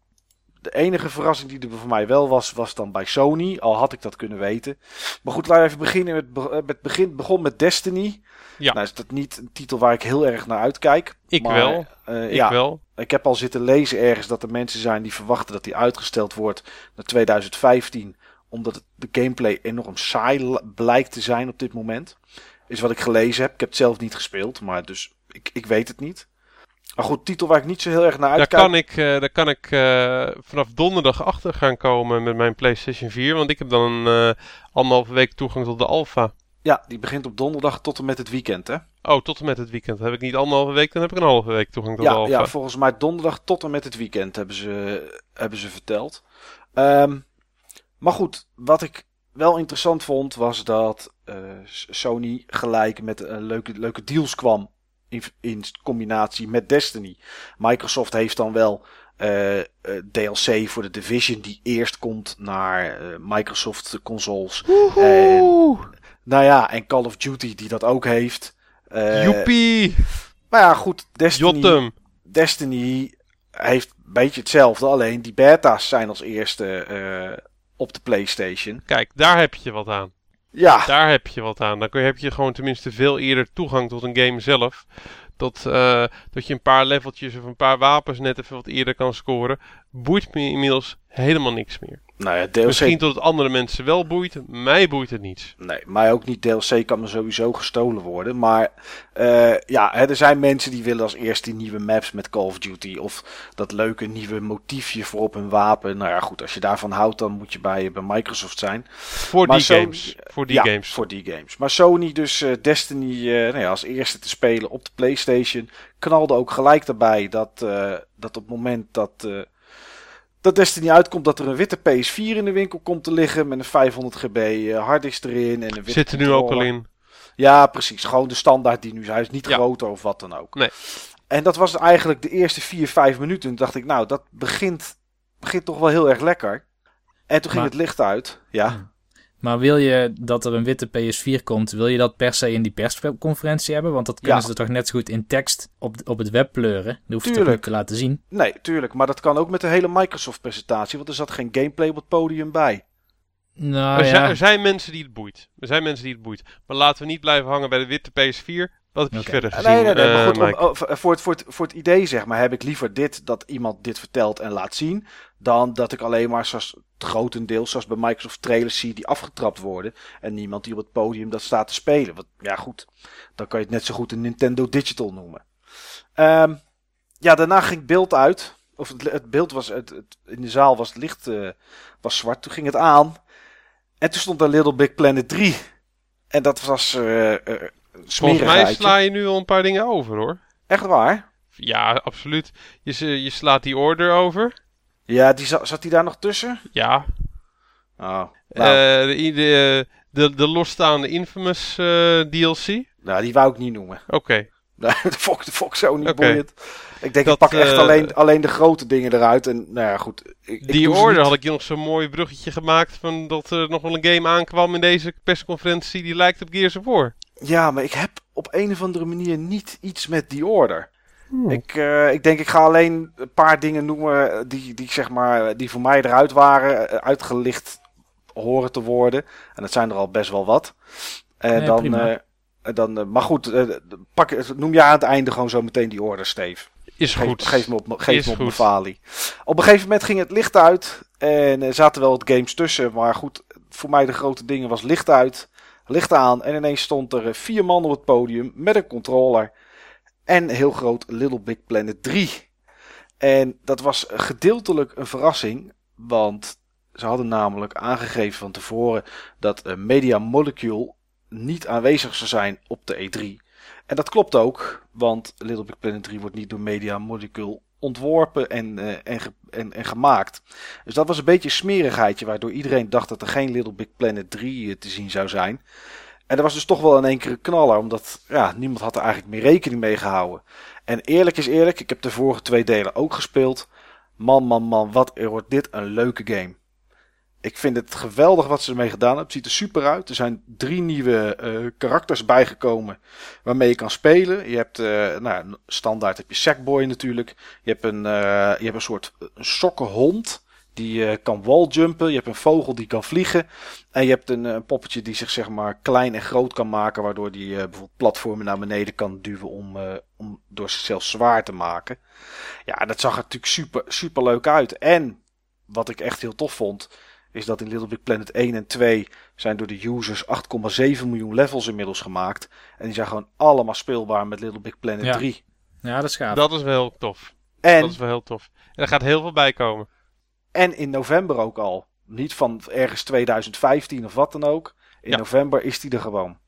de enige verrassing die er voor mij wel was, was dan bij Sony. Al had ik dat kunnen weten. Maar goed, laten we even beginnen met, eh, met begin. Begon met Destiny. Ja. Nou is dat niet een titel waar ik heel erg naar uitkijk. Ik wel. Uh, ik ja, wel. Ik heb al zitten lezen ergens dat er mensen zijn die verwachten dat die uitgesteld wordt naar 2015. Omdat de gameplay enorm saai blijkt te zijn op dit moment. Is wat ik gelezen heb. Ik heb het zelf niet gespeeld, maar dus ik, ik weet het niet. Maar goed, titel waar ik niet zo heel erg naar uitkijk. Daar kan ik, daar kan ik uh, vanaf donderdag achter gaan komen met mijn PlayStation 4. Want ik heb dan uh, anderhalve week toegang tot de alpha. Ja, die begint op donderdag tot en met het weekend, hè? Oh, tot en met het weekend. Heb ik niet anderhalve week, dan heb ik een halve week toegang tot de alpha. Ja, volgens mij donderdag tot en met het weekend hebben ze, hebben ze verteld. Um, maar goed, wat ik wel interessant vond, was dat Sony gelijk met leuke, leuke deals kwam in, in combinatie met Destiny. Microsoft heeft dan wel uh, uh, DLC voor de Division die eerst komt naar uh, Microsoft consoles. En, nou ja, en Call of Duty die dat ook heeft. Joepie! Maar ja, goed, Destiny, Destiny heeft een beetje hetzelfde. Alleen die beta's zijn als eerste op de PlayStation. Kijk, daar heb je wat aan. Ja. Daar heb je wat aan. Dan heb je gewoon tenminste veel eerder toegang tot een game zelf. Dat, uh, dat je een paar leveltjes of een paar wapens net even wat eerder kan scoren. Boeit me inmiddels helemaal niks meer. Nou ja, DLC... Misschien tot het andere mensen wel boeit. Mij boeit het niet. Nee, mij ook niet. DLC kan me sowieso gestolen worden. Maar uh, ja, er zijn mensen die willen als eerste die nieuwe maps met Call of Duty. Of dat leuke nieuwe motiefje voor op hun wapen. Nou ja, goed. Als je daarvan houdt, dan moet je bij, bij Microsoft zijn. Voor die games. Voor die ja, games. voor die games. Maar Sony dus uh, Destiny uh, nou ja, als eerste te spelen op de Playstation. Knalde ook gelijk daarbij dat, dat op het moment dat dat Destiny uitkomt dat er een witte PS4 in de winkel komt te liggen met een 500 GB uh, harddisk erin. En een witte Zit er nu ook al in? Ja, precies. Gewoon de standaard die nu is. Hij is niet ja. groter of wat dan ook. Nee. En dat was eigenlijk de eerste 4, 5 minuten. Toen dacht ik, nou, dat begint, begint toch wel heel erg lekker. En toen ging het licht uit. Ja. Maar wil je dat er een witte PS4 komt, wil je dat per se in die persconferentie hebben? Want dat kunnen Ja. ze toch net zo goed in tekst op, op het web pleuren. Dat hoef je toch Tuurlijk. niet te laten zien. Nee, tuurlijk. Maar dat kan ook met de hele Microsoft-presentatie. Want er zat geen gameplay op het podium bij. Nou er, zijn, ja, er zijn mensen die het boeit. Er zijn mensen die het boeit. Maar laten we niet blijven hangen bij de witte PS4. Wat heb je Oké. verder gezien? Nee, nee, nee. Maar eh, goed, om- oh, voor, het, voor, het, voor het idee, zeg maar, heb ik liever dit, dat iemand dit vertelt en laat zien. Dan dat ik alleen maar, zoals grotendeels, zoals bij Microsoft trailers zie, die afgetrapt worden. En niemand die op het podium dat staat te spelen. Want, ja, goed. Dan kan je het net zo goed een Nintendo Digital noemen. Ehm, ja, daarna ging het beeld uit. Of het, het beeld was, het, het- in de zaal was het licht eh, was zwart. Toen ging het aan. En toen stond er Little Big Planet 3. En dat was eh eh, Volgens mij sla je nu al een paar dingen over hoor. Echt waar? Ja, absoluut. Je, je slaat die order over. Ja, die za- zat hij daar nog tussen? Ja. Oh, nou, Eh, de, de, de, de losstaande Infamous eh, DLC. nou, die wou ik niet noemen. Oké. Nee, de Fox, de Fox zo niet Oké. boeiend. Ik denk, Dat, ik pak echt eh, alleen, alleen de grote dingen eruit. En nou ja, goed. Ik, Die order had ik nog zo'n mooi bruggetje gemaakt. Van dat er nog wel een game aankwam in deze persconferentie. Die lijkt op Gears of War. Ja, maar ik heb op een of andere manier niet iets met die order. Ik, eh, ik denk, ik ga alleen een paar dingen noemen die, die, zeg maar, die voor mij eruit waren, eh, uitgelicht horen te worden. En dat zijn er al best wel wat. Nee, dan, eh, dan, maar goed, pak, noem je aan het einde gewoon zo meteen die order, Steve. Is Geef, goed. geef me op, geef Is me op mijn falie. Op een gegeven moment ging het licht uit. En er zaten wel wat games tussen. Maar goed, voor mij de grote dingen was licht uit. Licht aan en ineens stond er eh, vier man op het podium met een controller en heel groot Little Big Planet 3. En dat was gedeeltelijk een verrassing, want ze hadden namelijk aangegeven van tevoren dat uh, Media Molecule niet aanwezig zou zijn op de E3. En dat klopt ook, want Little Big Planet 3 wordt niet door Media Molecule ontworpen en, uh, en, en, en, gemaakt. Dus dat was een beetje een smerigheidje, waardoor iedereen dacht dat er geen Little Big Planet 3 uh, te zien zou zijn. En dat was dus toch wel in één keer een knaller, omdat ja, niemand had er eigenlijk meer rekening mee gehouden. En eerlijk is eerlijk, ik heb de vorige twee delen ook gespeeld. Man, man, man, wat wordt dit een leuke game. Ik vind het geweldig wat ze ermee gedaan hebben. Het ziet er super uit. Er zijn drie nieuwe uh, karakters bijgekomen waarmee je kan spelen. Je hebt, uh, nou, standaard heb je Sackboy natuurlijk. Je hebt een, uh, je hebt een soort sokkenhond. Die kan walljumpen. Je hebt een vogel die kan vliegen. En je hebt een, een poppetje die zich zeg maar klein en groot kan maken. Waardoor die bijvoorbeeld platformen naar beneden kan duwen om, om door zichzelf zwaar te maken. Ja, dat zag er natuurlijk super, super leuk uit. En wat ik echt heel tof vond is dat in Little Big Planet 1 en 2 zijn door de users 8,7 miljoen levels inmiddels gemaakt. En die zijn gewoon allemaal speelbaar met Little Big Planet ja. 3. Ja, dat is gaaf. Dat is wel heel tof. En, dat is wel heel tof. En er gaat heel veel bij komen. En in november ook al. Niet van ergens 2015 of wat dan ook. In Ja. november is die er gewoon.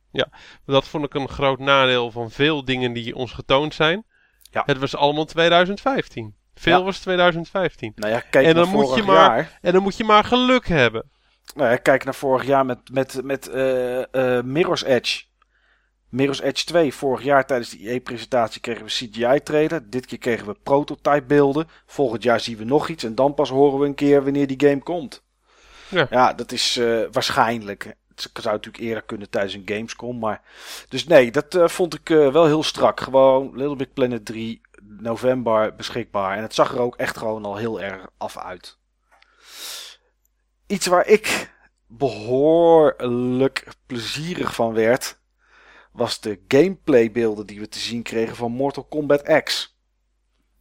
Dat vond ik een groot nadeel van veel dingen die ons getoond zijn. Ja. Het was allemaal 2015. Veel Ja. was 2015. Nou ja, kijk En naar dan moet vorig je maar- jaar. En dan moet je maar geluk hebben. Nou ja, kijk naar vorig jaar met, met, met eh, eh, Mirror's Edge. Mirror's Edge 2. Vorig jaar tijdens de IE-presentatie kregen we CGI-trailer. Dit keer kregen we prototype-beelden. Volgend jaar zien we nog iets. En dan pas horen we een keer wanneer die game komt. Ja. dat is eh, waarschijnlijk. Het zou natuurlijk eerder kunnen tijdens een Gamescom. Maar... Dus nee, dat vond ik wel heel strak. Gewoon Little Big Planet 3 november beschikbaar. En het zag er ook echt gewoon al heel erg af uit. Iets waar ik behoorlijk plezierig van werd, was de gameplaybeelden die we te zien kregen van Mortal Kombat X.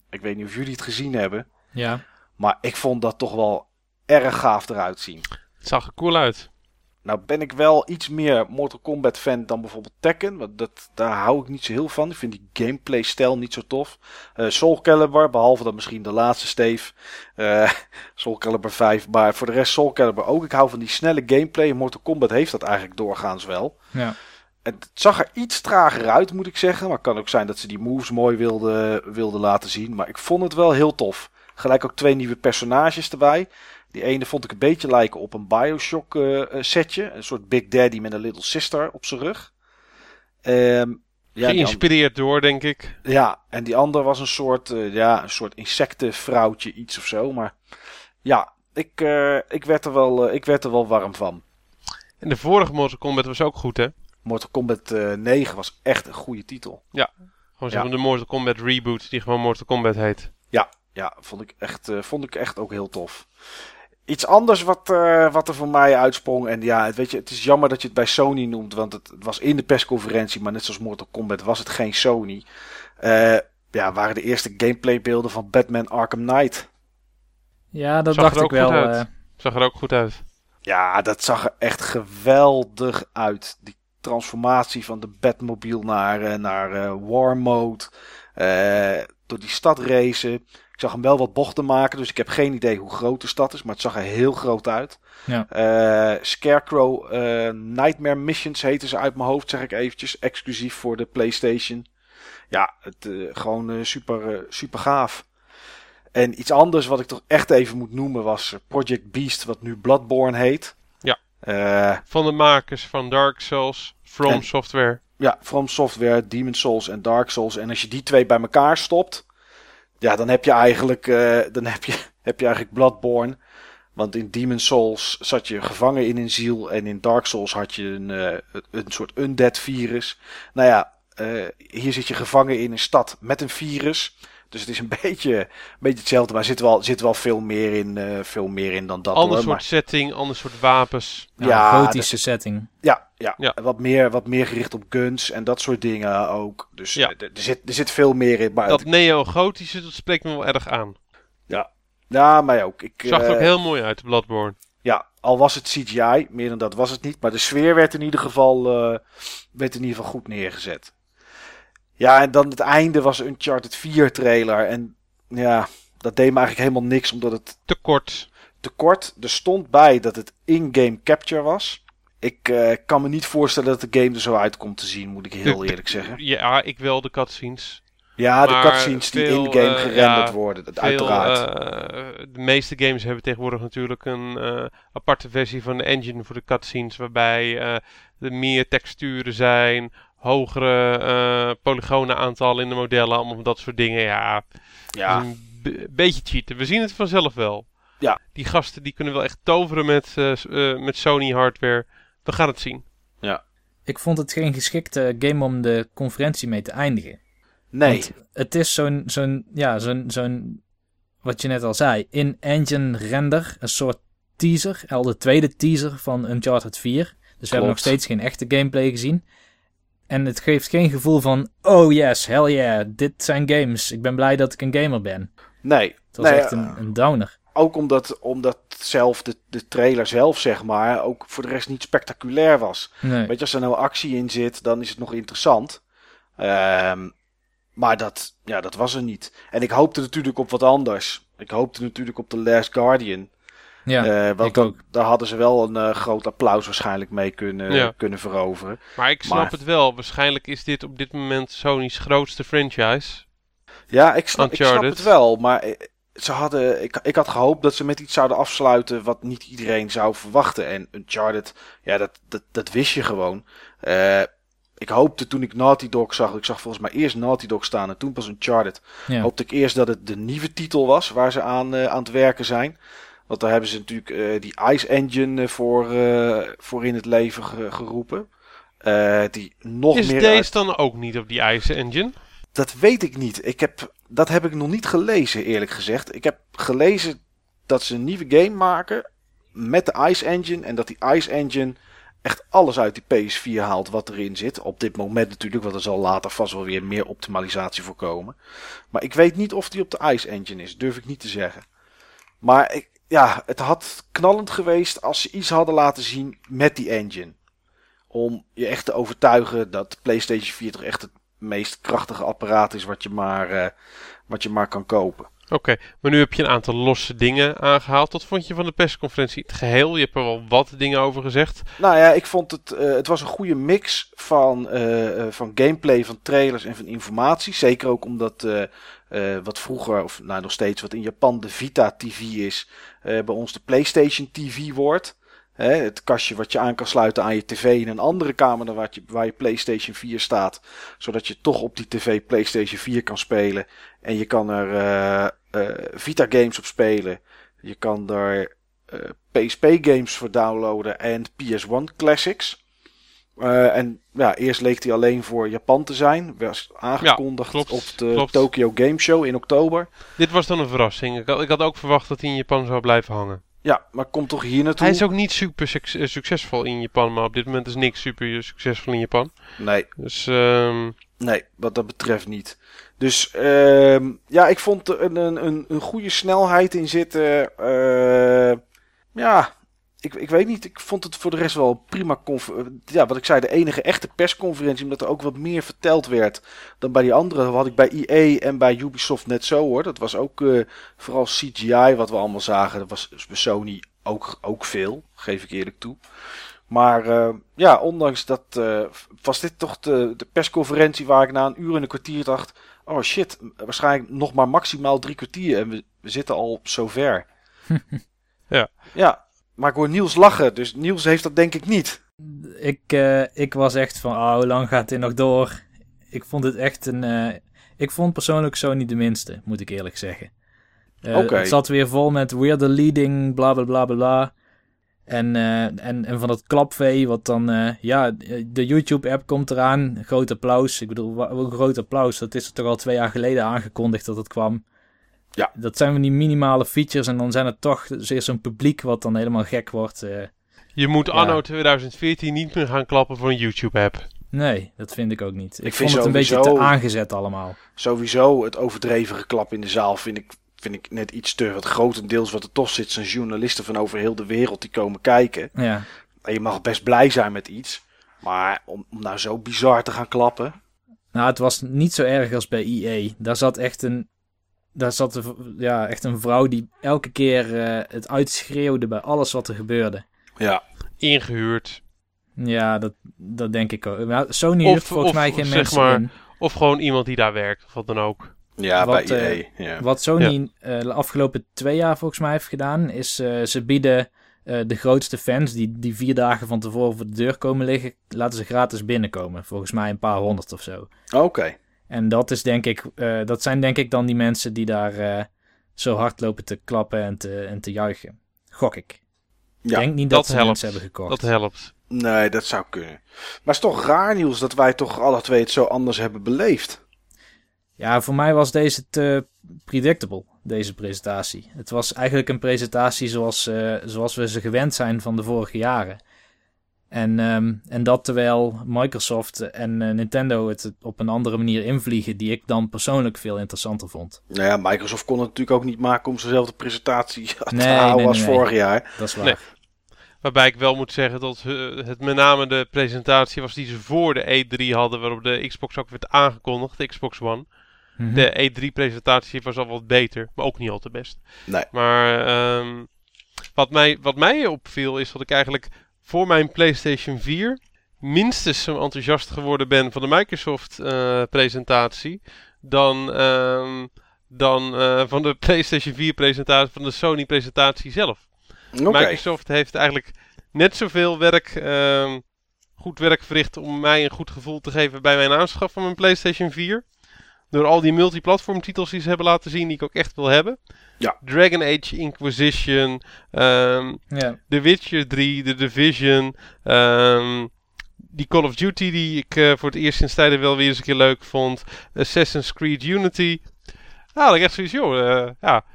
Ik weet niet of jullie het gezien hebben, Ja. maar ik vond dat toch wel erg gaaf eruit zien. Het zag er cool uit. Nou ben ik wel iets meer Mortal Kombat fan dan bijvoorbeeld Tekken. Want dat, daar hou ik niet zo heel van. Ik vind die gameplay stijl niet zo tof. Eh Soul Calibur, behalve dan misschien de laatste Steve. eh Soul Calibur 5. Maar voor de rest Soul Calibur ook. Ik hou van die snelle gameplay. Mortal Kombat heeft dat eigenlijk doorgaans wel. Ja. Het zag er iets trager uit, moet ik zeggen. Maar het kan ook zijn dat ze die moves mooi wilden, wilden laten zien. Maar ik vond het wel heel tof. Gelijk ook twee nieuwe personages erbij. Die ene vond ik een beetje lijken op een Bioshock eh, eh, setje. Een soort Big Daddy met een Little Sister op zijn rug. Ehm, ja, Geïnspireerd door, denk ik. ja, en die andere was een soort, eh, ja, een soort insectenvrouwtje, iets of zo. Maar ja, ik, ik, werd, er wel, ik werd er wel warm van. En de vorige Mortal Kombat was ook goed, hè? Mortal Kombat eh 9 was echt een goede titel. Gewoon Ja. maar de Mortal Kombat reboot, die gewoon Mortal Kombat heet. Ja, vond ik echt, vond ik echt ook heel tof. Iets anders wat, eh, wat er voor mij uitsprong. En ja, het, weet je, het is jammer dat je het bij Sony noemt. Want het, het was in de persconferentie. Maar net zoals Mortal Kombat was het geen Sony. Eh, ja, waren de eerste gameplaybeelden van Batman Arkham Knight. Ja, dat Zag dacht er ik ook wel. eh, Zag er ook goed uit. Ja, dat zag er echt geweldig uit. Die transformatie van de Batmobile naar, eh, naar eh, War Mode. Eh, door die stad racen. Ik zag hem wel wat bochten maken, dus ik heb geen idee hoe groot de stad is. Maar het zag er heel groot uit. Ja. Eh, Scarecrow eh, Nightmare Missions heten ze uit mijn hoofd, zeg ik eventjes. Exclusief voor de PlayStation. Ja, het, eh, gewoon super, super gaaf. En iets anders wat ik toch echt even moet noemen was Project Beast, wat nu Bloodborne heet. Ja. Eh, Van de makers van Dark Souls, From En- Software. ja, From Software, Demon Souls en Dark Souls. En als je die twee bij elkaar stopt, ja, dan heb je eigenlijk, eh, dan heb je, heb je eigenlijk Bloodborne. Want in Demon Souls zat je gevangen in een ziel en in Dark Souls had je een, eh, een soort undead virus. Nou ja, eh, hier zit je gevangen in een stad met een virus. Dus het is een beetje, een beetje hetzelfde, maar er zit wel, zit wel veel, meer in, eh, veel meer in dan dat. Ander hoor. soort Maar- setting, ander soort wapens. ja, Ja, gotische setting. Ja, ja. Ja. Wat, meer, wat meer gericht op guns en dat soort dingen ook. Dus Ja. eh, er, zit, er zit veel meer in. Maar Dat neo-gotische, dat spreekt me wel erg aan. ja, maar ook. Ik, Zag er ook eh, heel mooi uit, Bloodborne. Ja, al was het CGI, meer dan dat was het niet. Maar de sfeer werd in ieder geval, uh, werd in ieder geval goed neergezet. Ja, en dan het einde was een Uncharted 4 trailer. En ja, dat deed me eigenlijk helemaal niks, omdat het... Te kort. Te kort. Er stond bij dat het in-game capture was. Ik uh, kan me niet voorstellen dat de game er zo uit komt te zien, moet ik heel eerlijk zeggen. Ja, ik wel de cutscenes. Ja, de cutscenes die in-game uh, gerenderd worden, dat uiteraard. Uh, de meeste games hebben tegenwoordig natuurlijk een aparte versie van de engine voor de cutscenes, waarbij er meer texturen zijn, hogere polygonen aantallen in de modellen, allemaal dat soort dingen. Ja, ja. een beetje cheaten. We zien het vanzelf wel. Ja. Die gasten die kunnen wel echt toveren met, met Sony hardware. We gaan het zien. Ja. Ik vond het geen geschikte game om de conferentie mee te eindigen. Nee. Want het is zo'n, zo'n, ja, zo'n, zo'n, wat je net al zei, in-engine render, een soort teaser, al de tweede teaser van Uncharted 4. Dus we hebben nog steeds geen echte gameplay gezien. En het geeft geen gevoel van, oh yes, hell yeah, dit zijn games. Ik ben blij dat ik een gamer ben. Nee. Het was nee, echt een, een downer. Ook omdat, omdat zelf de, de trailer zelf, zeg maar, ook voor de rest niet spectaculair was. Nee. Weet je, als er nou actie in zit, dan is het nog interessant. Um, maar dat, ja, dat was er niet. En ik hoopte natuurlijk op wat anders. Ik hoopte natuurlijk op The Last Guardian. Ja, uh, want ook. daar hadden ze wel een uh, groot applaus waarschijnlijk mee kunnen, ja. kunnen veroveren. Maar ik snap Maar- het wel. Waarschijnlijk is dit op dit moment Sony's grootste franchise. Ja, ik snap, ik snap het wel. Maar eh, ze hadden, ik, ik had gehoopt dat ze met iets zouden afsluiten wat niet iedereen zou verwachten. En Uncharted, ja, dat, dat, dat wist je gewoon. Eh, ik hoopte toen ik Naughty Dog zag, ik zag volgens mij eerst Naughty Dog staan en toen pas Uncharted. Ja. Hoopte ik eerst dat het de nieuwe titel was waar ze aan, eh, aan het werken zijn. Want daar hebben ze natuurlijk eh, die Ice Engine voor, eh, voor in het leven ge- geroepen. Eh, die nog Is meer deze uit- dan ook niet op die Ice Engine? Dat weet ik niet. Ik heb, dat heb ik nog niet gelezen, eerlijk gezegd. Ik heb gelezen dat ze een nieuwe game maken met de Ice Engine. En dat die Ice Engine echt alles uit die PS4 haalt wat erin zit. Op dit moment natuurlijk, want er zal later vast wel weer meer optimalisatie voor komen. Maar ik weet niet of die op de Ice Engine is, durf ik niet te zeggen. Maar ik, ja, het had knallend geweest als ze iets hadden laten zien met die engine. Om je echt te overtuigen dat PlayStation 4 toch echt het meest krachtige apparaat is wat je maar, eh, wat je maar kan kopen. Oké, maar nu heb je een aantal losse dingen aangehaald. Wat vond je van de persconferentie? Het geheel, je hebt er wel wat dingen over gezegd. Nou ja, ik vond het, eh, het was een goede mix van, eh, van gameplay, van trailers en van informatie. Zeker ook omdat wat vroeger, of nou nog steeds wat in Japan de Vita TV is, bij ons de PlayStation TV wordt. Hè, het kastje wat je aan kan sluiten aan je tv in een andere kamer dan waar je, waar je PlayStation 4 staat. Zodat je toch op die tv PlayStation 4 kan spelen. En je kan er eh, eh, Vita games op spelen. Je kan er eh, PSP games voor downloaden en PS1 classics. Eh, en ja, eerst leek die alleen voor Japan te zijn. Was aangekondigd klopt, op de klopt. Tokyo Game Show in oktober. Dit was dan een verrassing. Ik had, ik had ook verwacht dat hij in Japan zou blijven hangen. Ja, maar komt toch hier naartoe? Hij is ook niet super suc- eh, succesvol in Japan, maar op dit moment is niks super succesvol in Japan. Nee, Dus ehm, nee, wat dat betreft niet. Dus ehm, ja, ik vond er een, een, een, een goede snelheid in zitten. Eh, ja, ik, ik weet niet. Ik vond het voor de rest wel prima Ja, wat ik zei, de enige echte persconferentie. Omdat er ook wat meer verteld werd dan bij die andere. Had ik bij EA en bij Ubisoft net zo hoor. Dat was ook eh, vooral CGI wat we allemaal zagen. Dat was bij Sony ook, ook veel, geef ik eerlijk toe. Maar eh, ja, ondanks dat eh, was dit toch de, de persconferentie waar ik na een uur en een kwartier dacht... Oh shit, waarschijnlijk nog maar maximaal drie kwartier en we, we zitten al zover. Ja. Ja, maar ik hoor Niels lachen, dus Niels heeft dat denk ik niet. Ik, eh, ik was echt van, oh, hoe lang gaat dit nog door? Ik vond het echt een... eh, ik vond persoonlijk zo niet de minste, moet ik eerlijk zeggen. Oké. Het zat weer vol met we're the leading, bla bla bla bla. En, en, en van dat klapvee, wat dan... ja, de YouTube-app komt eraan. Groot applaus. Ik bedoel, groot applaus. Dat is toch al twee jaar geleden aangekondigd dat het kwam. Ja. Dat zijn van die minimale features. En dan zijn het toch zeer zo'n publiek wat dan helemaal gek wordt. eh. je moet Ja. anno 2014 niet meer gaan klappen voor een YouTube-app. Nee, dat vind ik ook niet. Ik, Ik vond vind het een beetje te aangezet allemaal. Sowieso het overdreven geklap in de zaal vind ik, vind ik net iets te. Want grotendeels wat er toch zit, zijn journalisten van over heel de wereld die komen kijken. Ja. En je mag best blij zijn met iets. Maar om, om nou zo bizar te gaan klappen. Nou, het was niet zo erg als bij EA. Daar zat echt een, daar zat een, ja, echt een vrouw die elke keer eh, het uitschreeuwde bij alles wat er gebeurde. Ja, Ingehuurd. Ja, dat, dat denk ik ook. Maar Sony Of- heeft volgens of, mij geen zeg mensen maar, in. Of gewoon iemand die daar werkt, of wat dan ook. ja Wat, bij eh, EA. ja. Wat Sony eh, de afgelopen twee jaar volgens mij heeft gedaan, is eh, ze bieden eh, de grootste fans die, die vier dagen van tevoren voor de deur komen liggen, laten ze gratis binnenkomen. Volgens mij een paar honderd of zo. Oké. En dat, is denk ik, eh, dat zijn denk ik dan die mensen die daar eh, zo hard lopen te klappen en te, en te juichen. Gok ik. Ik Ja, denk niet dat, dat ze helpt. mensen hebben gekocht. Dat helpt. Nee, dat zou kunnen. Maar het is toch raar, Niels, dat wij toch alle twee het zo anders hebben beleefd. Ja, voor mij was deze te predictable, deze presentatie. Het was eigenlijk een presentatie zoals, eh, zoals we ze gewend zijn van de vorige jaren. En, ehm, en dat terwijl Microsoft en eh, Nintendo het op een andere manier invliegen, die ik dan persoonlijk veel interessanter vond. Nou ja, Microsoft kon het natuurlijk ook niet maken om zijnzelfde presentatie te houden nee, als nee, nee. vorig jaar. Dat is waar. Nee. Waarbij ik wel moet zeggen dat eh, het met name de presentatie was die ze voor de E3 hadden, waarop de Xbox ook werd aangekondigd, de Xbox One. Mhm. De E3-presentatie was al wat beter, maar ook niet al te best. Nee. Maar ehm, wat, mij, wat mij opviel is dat ik eigenlijk voor mijn PlayStation 4 minstens zo enthousiast geworden ben van de Microsoft-presentatie dan, ehm, dan eh, van de PlayStation 4-presentatie, van de Sony-presentatie zelf. Oké. Microsoft heeft eigenlijk net zoveel werk, ehm, goed werk verricht om mij een goed gevoel te geven bij mijn aanschaf van mijn PlayStation 4. Door al die multiplatform titels die ze hebben laten zien die ik ook echt wil hebben. Ja. Dragon Age Inquisition, ehm, Ja. The Witcher 3, The Division, ehm, die Call of Duty die ik eh, voor het eerst sinds tijden wel weer eens een keer leuk vond. Assassin's Creed Unity. Nou, dat ik echt zoiets, joh, eh, ja,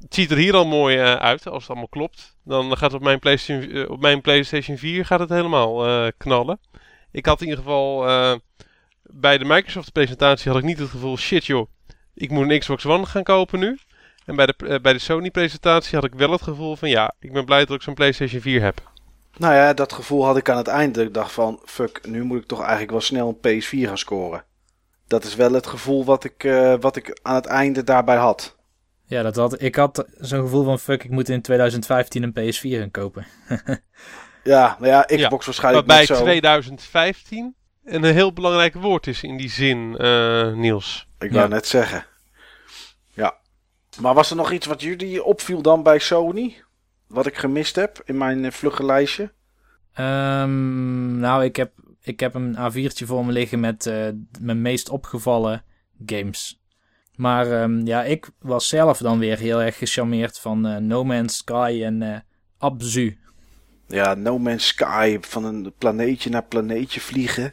het ziet er hier al mooi eh, uit, als het allemaal klopt. Dan gaat op mijn PlayStation, op mijn PlayStation 4 gaat het helemaal eh, knallen. Ik had in ieder geval eh, bij de Microsoft presentatie had ik niet het gevoel, shit joh, ik moet een Xbox One gaan kopen nu. En bij de, eh, bij de Sony presentatie had ik wel het gevoel van, ja, ik ben blij dat ik zo'n PlayStation 4 heb. Nou ja, dat gevoel had ik aan het eind. Dat ik dacht van, fuck, nu moet ik toch eigenlijk wel snel een PS4 gaan scoren. Dat is wel het gevoel wat ik, eh, wat ik aan het einde daarbij had. Ja, dat had, ik had zo'n gevoel van fuck, ik moet in 2015 een PS4 gaan kopen. Ja, nou ja, Xbox waarschijnlijk Waarbij net zo. 2015 een heel belangrijk woord is in die zin, eh, Niels. Ik wou Ja. net zeggen. Ja. Maar was er nog iets wat jullie opviel dan bij Sony? Wat ik gemist heb in mijn eh, vlugge lijstje? Ehm, nou, ik heb, ik heb een A4'tje voor me liggen met eh, mijn meest opgevallen games. Maar ehm, ja, ik was zelf dan weer heel erg gecharmeerd van eh, No Man's Sky en eh Abzu. Ja, No Man's Sky. Van een planeetje naar planeetje vliegen.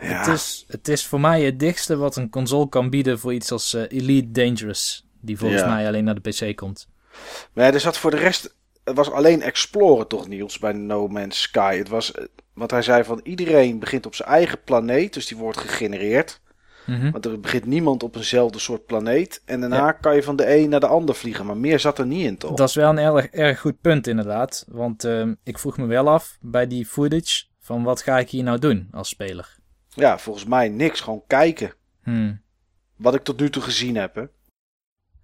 Ja, Het, is, het is voor mij het dichtste wat een console kan bieden voor iets als eh, Elite Dangerous. Die volgens Ja. mij alleen naar de PC komt. maar ja, er zat voor de rest... Het was alleen exploren toch, Niels, bij No Man's Sky. Het was... eh, Wat hij zei van iedereen begint op zijn eigen planeet. Dus die wordt gegenereerd. Mhm. Want er begint niemand op eenzelfde soort planeet. En daarna kan je van de een naar de ander vliegen. Maar meer zat er niet in, toch? Dat is wel een erg, erg goed punt inderdaad. Want ehm, ik vroeg me wel af bij die footage van wat ga ik hier nou doen als speler. Ja, volgens mij niks. Gewoon kijken. Hmm. Wat ik tot nu toe gezien heb, hè.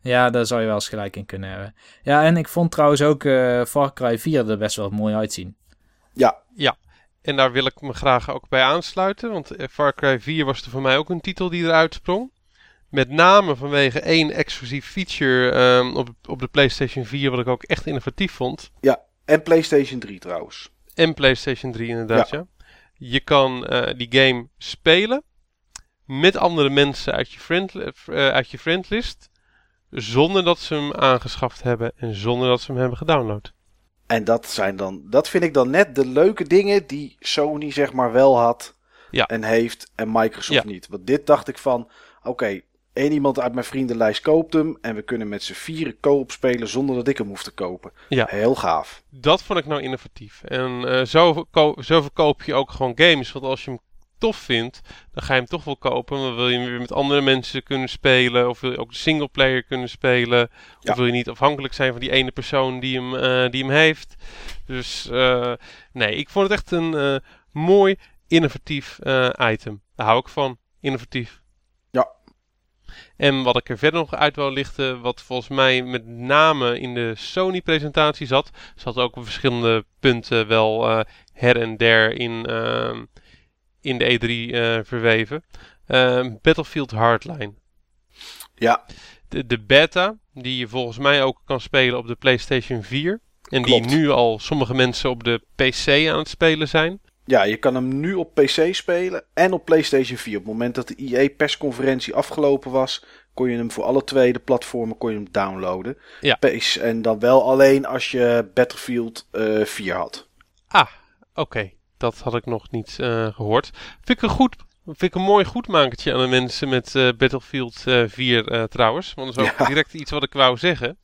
Ja, daar zou je wel eens gelijk in kunnen hebben. Ja, en ik vond trouwens ook eh, Far Cry 4 er best wel mooi uitzien. Ja, En daar wil ik me graag ook bij aansluiten, want eh, Far Cry 4 was er voor mij ook een titel die eruit sprong. Met name vanwege één exclusief feature ehm, op, op de PlayStation 4, wat ik ook echt innovatief vond. en PlayStation 3 trouwens. En PlayStation 3 inderdaad, ja. Je kan eh, die game spelen met andere mensen uit je, friend, eh, uit je friendlist, zonder dat ze hem aangeschaft hebben en zonder dat ze hem hebben gedownload. En dat zijn dan, dat vind ik dan net de leuke dingen die Sony zeg maar wel had Ja. en heeft en Microsoft Ja. niet. Want dit dacht ik van, oké, één iemand uit mijn vriendenlijst koopt hem en we kunnen met z'n vieren co-op spelen zonder dat ik hem hoef te kopen. Ja. Heel gaaf. Dat vond ik nou innovatief. En eh, zo, verko- zo verkoop je ook gewoon games. Want als je hem tof vindt, dan ga je hem toch wel kopen. Dan wil je hem weer met andere mensen kunnen spelen. Of wil je ook de singleplayer kunnen spelen. Of wil je niet afhankelijk zijn van die ene persoon die hem, uh, die hem heeft. Dus uh, nee, ik vond het echt een mooi, innovatief item. Daar hou ik van. Innovatief. En wat ik er verder nog uit wil lichten, wat volgens mij met name in de Sony-presentatie zat, zat ook op verschillende punten wel her en der in, ehm, in de E3 uh, eh, verweven. Uh, Battlefield Hardline. Ja. De, de beta, die je volgens mij ook kan spelen op de PlayStation 4. En Klopt. die nu al sommige mensen op de PC aan het spelen zijn. Ja, je kan hem nu op PC spelen en op PlayStation 4. Op het moment dat de EA persconferentie afgelopen was, kon je hem voor alle twee de platformen kon je hem downloaden. Ja. En dan wel alleen als je Battlefield uh, eh, 4 had. Ah, oké. Dat had ik nog niet uh, gehoord. Vind ik een goed Vind ik een mooi goedmakertje aan de mensen met uh, Battlefield uh, 4 uh, trouwens. Want dat is ook ja. direct iets wat ik wou zeggen.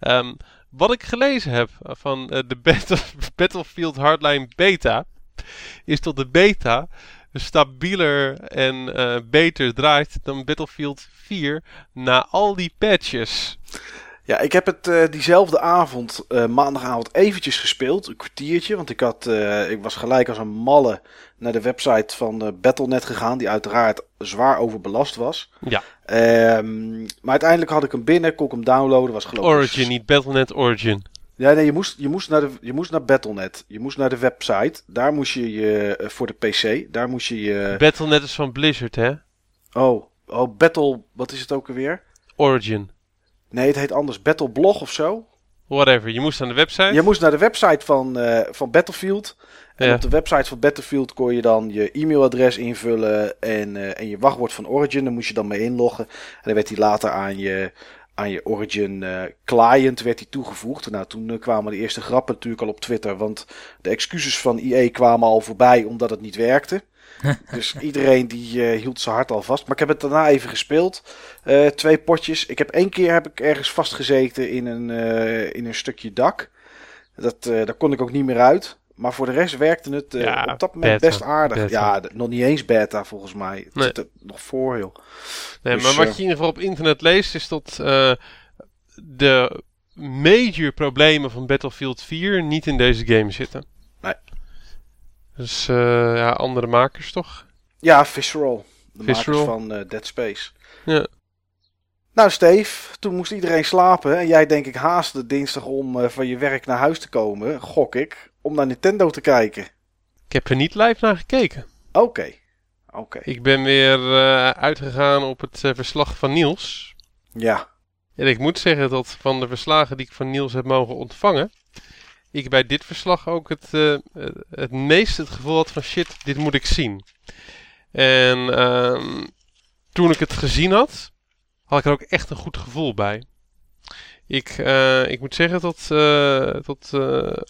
Um, wat ik gelezen heb van de Battle Battlefield Hardline beta. Is dat de beta stabieler en beter draait dan Battlefield 4 na al die patches. Ja, ik heb het uh, diezelfde avond, uh, maandagavond, eventjes gespeeld. Een kwartiertje, want ik, had, uh, ik was gelijk als een malle naar de website van Battle.net gegaan. Die uiteraard zwaar overbelast was. Ja. Um, maar uiteindelijk had ik hem binnen, kon ik hem downloaden. Was geloof Origin, niet Battle.net Origin. Ja, nee, je moest, je moest, naar, de, je moest naar Battle.net. Je moest naar de website. Daar moest je je, voor de PC, daar moest je je... Battle.net is van Blizzard, hè? Oh, oh, Battle, wat is het ook alweer? Origin. Nee, het heet anders Battleblog of zo. Whatever, je moest naar de website? Je moest naar de website van, uh, van Battlefield. En ja. op de website van Battlefield kon je dan je e-mailadres invullen en, uh, en je wachtwoord van Origin. Daar moest je dan mee inloggen. En dan werd die later aan je, aan je Origin uh, client werd die toegevoegd. Nou, toen kwamen de eerste grappen natuurlijk al op Twitter. Want de excuses van EA kwamen al voorbij omdat het niet werkte. dus iedereen die uh, hield zijn hart al vast. Maar ik heb het daarna even gespeeld. Twee potjes. Ik heb één keer heb ik ergens vastgezeten in een, in een stukje dak. Dat, daar kon ik ook niet meer uit. Maar voor de rest werkte het ja, op dat moment beta, best aardig. Beta. Ja, nog niet eens beta volgens mij. Het Nee. zit er nog voor, joh. Nee, Dus, maar wat eh, je in ieder geval op internet leest is dat uh, de major problemen van Battlefield 4 niet in deze game zitten. Nee. Dus uh, ja, andere makers toch? Ja, Visceral. De Visceral. makers van uh, Dead Space. Ja. Nou, Steve, toen moest iedereen slapen. En jij, denk ik, haastte dinsdag om uh, van je werk naar huis te komen, gok ik, om naar Nintendo te kijken. Ik heb er niet live naar gekeken. Oké. Okay. Oké. Okay. Ik ben weer uh, uitgegaan op het uh, verslag van Niels. Ja. En ik moet zeggen dat van de verslagen die ik van Niels heb mogen ontvangen, ik bij dit verslag ook het, uh, het meest het gevoel had van shit, dit moet ik zien. En uh, toen ik het gezien had, had ik er ook echt een goed gevoel bij. Ik, uh, ik moet zeggen dat, uh, dat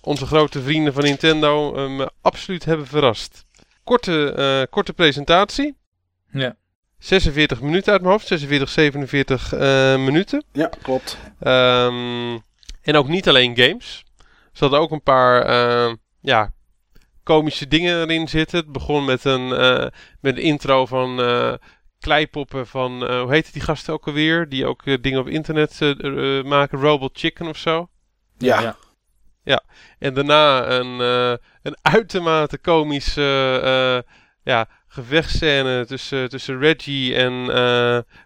onze grote vrienden van Nintendo me absoluut hebben verrast. Korte, korte presentatie. Ja. 46 minuten uit mijn hoofd, 46, 47 minuten. Ja, klopt. Um, en ook niet alleen games. Er hadden ook een paar uh, ja, komische dingen erin zitten. Het begon met een, uh, met een intro van uh, kleipoppen van, hoe heet die gasten ook alweer? Die ook dingen op internet maken, Robot Chicken of zo. Ja. ja. ja. En daarna een, een uitermate komische ja, gevechtscène tussen, tussen Reggie en,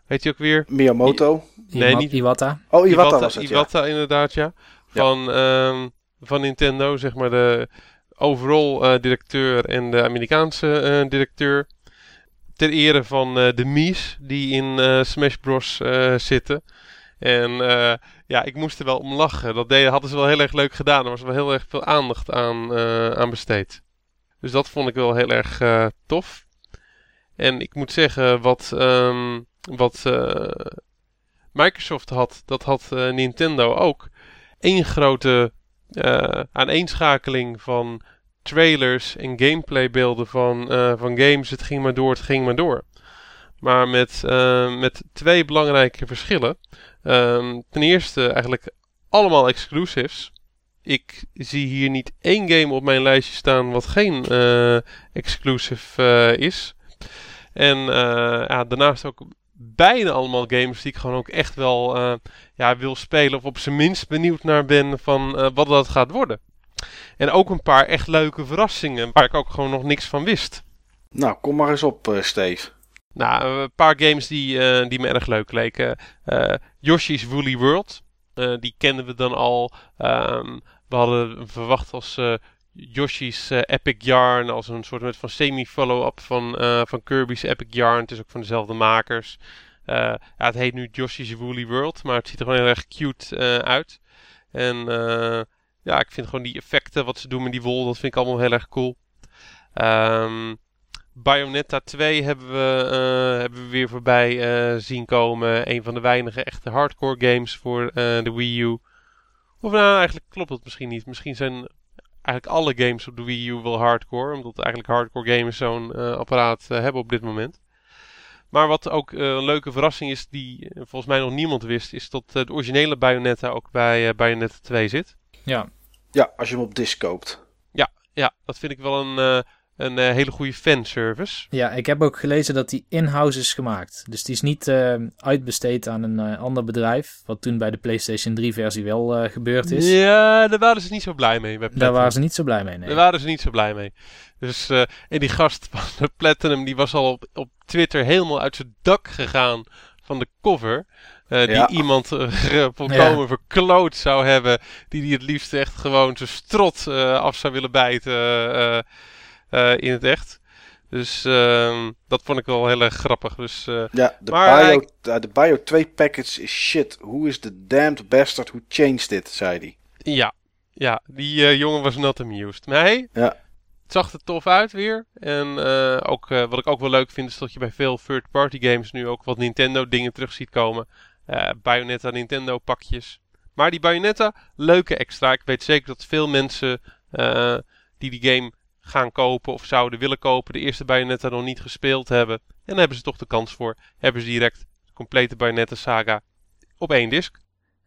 weet je ook weer? Miyamoto. I nee, niet Iwata. Oh, Iwata, Iwata was het, Iwata ja. inderdaad, ja. Van, ja. Um, van Nintendo, zeg maar de overall uh, directeur en de Amerikaanse uh, directeur. Ter ere van uh, de Mies die in Smash Bros zitten. En ja, ik moest er wel om lachen. Dat deden, hadden ze wel heel erg leuk gedaan. Er was wel heel erg veel aandacht aan, aan besteed. Dus dat vond ik wel heel erg tof. En ik moet zeggen, wat, um, wat Microsoft had, dat had Nintendo ook één grote uh, aaneenschakeling van trailers en gameplaybeelden van, uh, van games. Het ging maar door, het ging maar door. Maar met, uh, met twee belangrijke verschillen. Um, ten eerste eigenlijk allemaal exclusives. Ik zie hier niet één game op mijn lijstje staan wat geen exclusive is. En ja, daarnaast ook bijna allemaal games die ik gewoon ook echt wel ja, wil spelen. Of op zijn minst benieuwd naar ben van wat dat gaat worden. En ook een paar echt leuke verrassingen waar ik ook gewoon nog niks van wist. Nou, kom maar eens op, uh, Steve. Nou, een paar games die, uh, die me erg leuk leken. Uh, Yoshi's Woolly World. die kenden we dan al. Um, we hadden verwacht als Yoshi's Epic Yarn. Als een soort van semi-follow-up van, van Kirby's Epic Yarn. Het is ook van dezelfde makers. ja, het heet nu Yoshi's Woolly World. Maar het ziet er gewoon heel erg cute uit. En ja, ik vind gewoon die effecten wat ze doen met die wol. Dat vind ik allemaal heel erg cool. Um, Bayonetta 2 hebben we, uh, hebben we weer voorbij uh, zien komen. Een van de weinige echte hardcore games voor uh, de Wii U. Of nou, eigenlijk klopt dat misschien niet. Misschien zijn eigenlijk alle games op de Wii U wel hardcore. Omdat eigenlijk hardcore gamers zo'n apparaat hebben op dit moment. Maar wat ook een leuke verrassing is, die volgens mij nog niemand wist, is dat het originele Bayonetta ook bij Bayonetta 2 zit. Ja. Ja, als je hem op disc koopt. Ja, ja dat vind ik wel een een uh, hele goede fanservice. Ja, ik heb ook gelezen dat die in-house is gemaakt. Dus die is niet uh, uitbesteed aan een uh, ander bedrijf. Wat toen bij de PlayStation 3 versie wel gebeurd is. Ja, daar waren ze niet zo blij mee. daar waren ze niet zo blij mee, nee. Daar waren ze niet zo blij mee. Dus, en die gast van Platinum, die was al op, op Twitter helemaal uit zijn dak gegaan van de cover. Uh, die iemand uh, volkomen ja. verkloot zou hebben. Die die het liefst echt gewoon zijn strot uh, af zou willen bijten. Eh, in het echt. Dus uh, dat vond ik wel heel erg grappig. Dus, ja, de, bio, de Bio 2 package is shit. Who is the damned bastard who changed it, zei hij. Ja, ja die jongen was not amused. Maar hey, ja. het zag er tof uit weer. En ook, wat ik ook wel leuk vind is dat je bij veel third-party games nu ook wat Nintendo dingen terug ziet komen. Bayonetta Nintendo pakjes. Maar die Bayonetta, leuke extra. Ik weet zeker dat veel mensen die die game gaan kopen of zouden willen kopen, de eerste Bayonetta nog niet gespeeld hebben. En dan hebben ze toch de kans voor. Hebben ze direct de complete Bayonetta saga op één disc.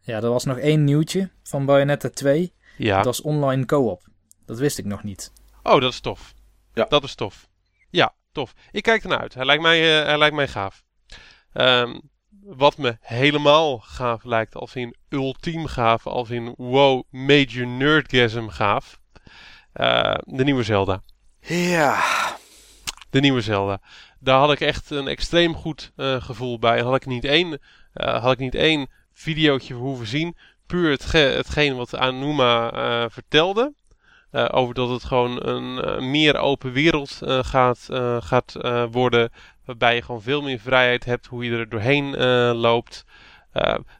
Ja, er was nog één nieuwtje van Bayonetta 2. Ja. Dat was online co-op. Dat wist ik nog niet. Oh, dat is tof. Ja. Dat is tof. Ja, tof. Ik kijk ernaar uit. Hij lijkt mij, uh, hij lijkt mij gaaf. Um, wat me helemaal gaaf lijkt, als in ultiem gaaf, als in wow, major nerdgasm gaaf, uh, de nieuwe Zelda. Ja. De nieuwe Zelda. Daar had ik echt een extreem goed uh, gevoel bij. Had ik niet één, uh, had ik niet één videootje hoeven zien. Puur hetge hetgeen wat Anuma vertelde. over dat het gewoon een meer open wereld gaat, gaat worden. Waarbij je gewoon veel meer vrijheid hebt hoe je er doorheen loopt.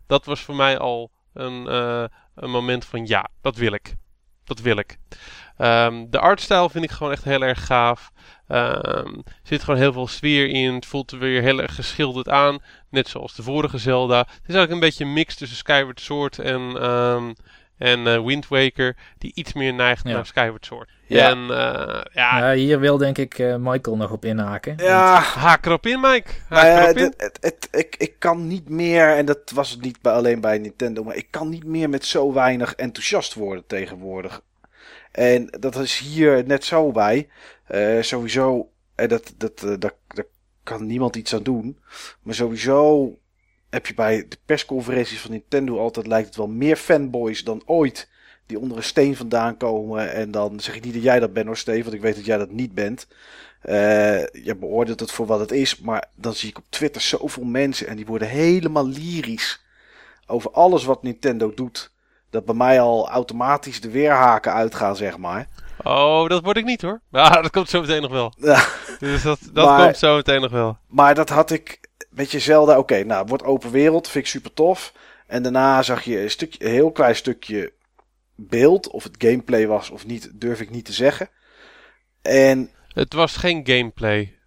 dat was voor mij al een, een moment van ja, dat wil ik. Dat wil ik. Um, de artstijl vind ik gewoon echt heel erg gaaf. Um, er zit gewoon heel veel sfeer in. Het voelt er weer heel erg geschilderd aan. Net zoals de vorige Zelda. Het is eigenlijk een beetje een mix tussen Skyward Sword en, um, en uh, Wind Waker. Die iets meer neigt naar Skyward Sword. Ja. En, uh, ja. ja. hier wil denk ik uh, Michael nog op inhaken. Ja. Want... Haak erop in, Mike. Haak nou erop in. Het, het, ik, ik kan niet meer, en dat was het niet bij, alleen bij Nintendo, maar ik kan niet meer met zo weinig enthousiast worden tegenwoordig. En dat is hier net zo bij. Uh, sowieso, en dat, dat, uh, daar kan niemand iets aan doen. Maar sowieso heb je bij de persconferenties van Nintendo altijd lijkt het wel meer fanboys dan ooit. Die onder een steen vandaan komen. En dan zeg ik niet dat jij dat bent hoor Steve, want ik weet dat jij dat niet bent. Uh, je beoordeelt het voor wat het is. Maar dan zie ik op Twitter zoveel mensen en die worden helemaal lyrisch. Over alles wat Nintendo doet dat bij mij al automatisch de weerhaken uitgaan, zeg maar. Oh, dat word ik niet hoor. Maar dat komt zo meteen nog wel. Ja. Dus dat, dat komt zo meteen nog wel. Maar dat had ik met je Zelda. Oké, nou, wordt open wereld, vind ik super tof. En daarna zag je een, stukje, een heel klein stukje beeld. Of het gameplay was of niet, durf ik niet te zeggen. En... Het was geen gameplay.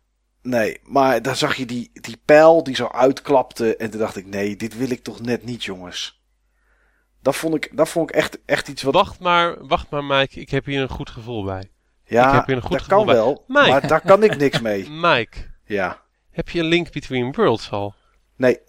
Nee, maar dan zag je die, die pijl die zo uitklapte. En toen dacht ik, nee, dit wil ik toch net niet, jongens. Dat vond ik, dat vond ik echt, echt iets wat... Wacht maar, wacht maar Mike, ik heb hier een goed gevoel bij. Ja, ik heb hier een goed dat kan bij. wel, Mike. maar daar kan ik niks mee. Mike. Ja. Heb je een link between worlds al? Nee.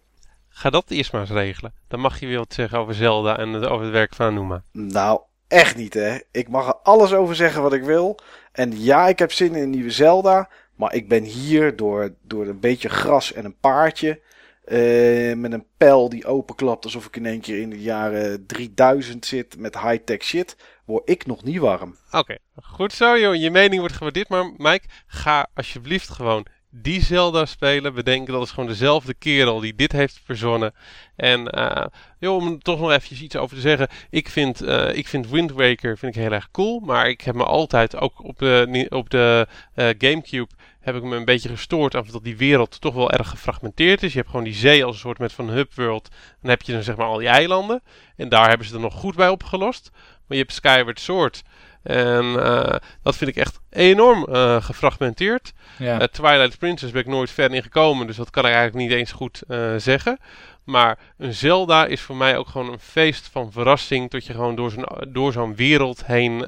Ga dat eerst maar eens regelen. Dan mag je weer wat zeggen over Zelda en over het werk van Anuma. Nou, echt niet hè. Ik mag er alles over zeggen wat ik wil. En ja, ik heb zin in een nieuwe Zelda. Maar ik ben hier door, door een beetje gras en een paardje. eh, met een pijl die openklapt alsof ik in één keer in de jaren 3000 zit met high-tech shit. Word ik nog niet warm. Oké, goed zo joh. Je mening wordt gewaardeerd. Maar Mike, ga alsjeblieft gewoon die Zelda spelen. Bedenken dat is gewoon dezelfde kerel die dit heeft verzonnen. En eh, joh, om er toch nog eventjes iets over te zeggen. Ik vind, eh, ik vind Wind Waker vind ik heel erg cool. Maar ik heb me altijd, ook op de, op de eh, Gamecube, heb ik me een beetje gestoord aan dat die wereld toch wel erg gefragmenteerd is. Je hebt gewoon die zee als een soort met van hub world. Dan heb je dan zeg maar al die eilanden. En daar hebben ze er nog goed bij opgelost. Maar je hebt Skyward Sword. En uh, dat vind ik echt enorm uh, gefragmenteerd. Ja. Uh, Twilight Princess ben ik nooit ver in gekomen, dus dat kan ik eigenlijk niet eens goed zeggen. Maar een Zelda is voor mij ook gewoon een feest van verrassing. Dat je gewoon door zo'n, door zo'n wereld heen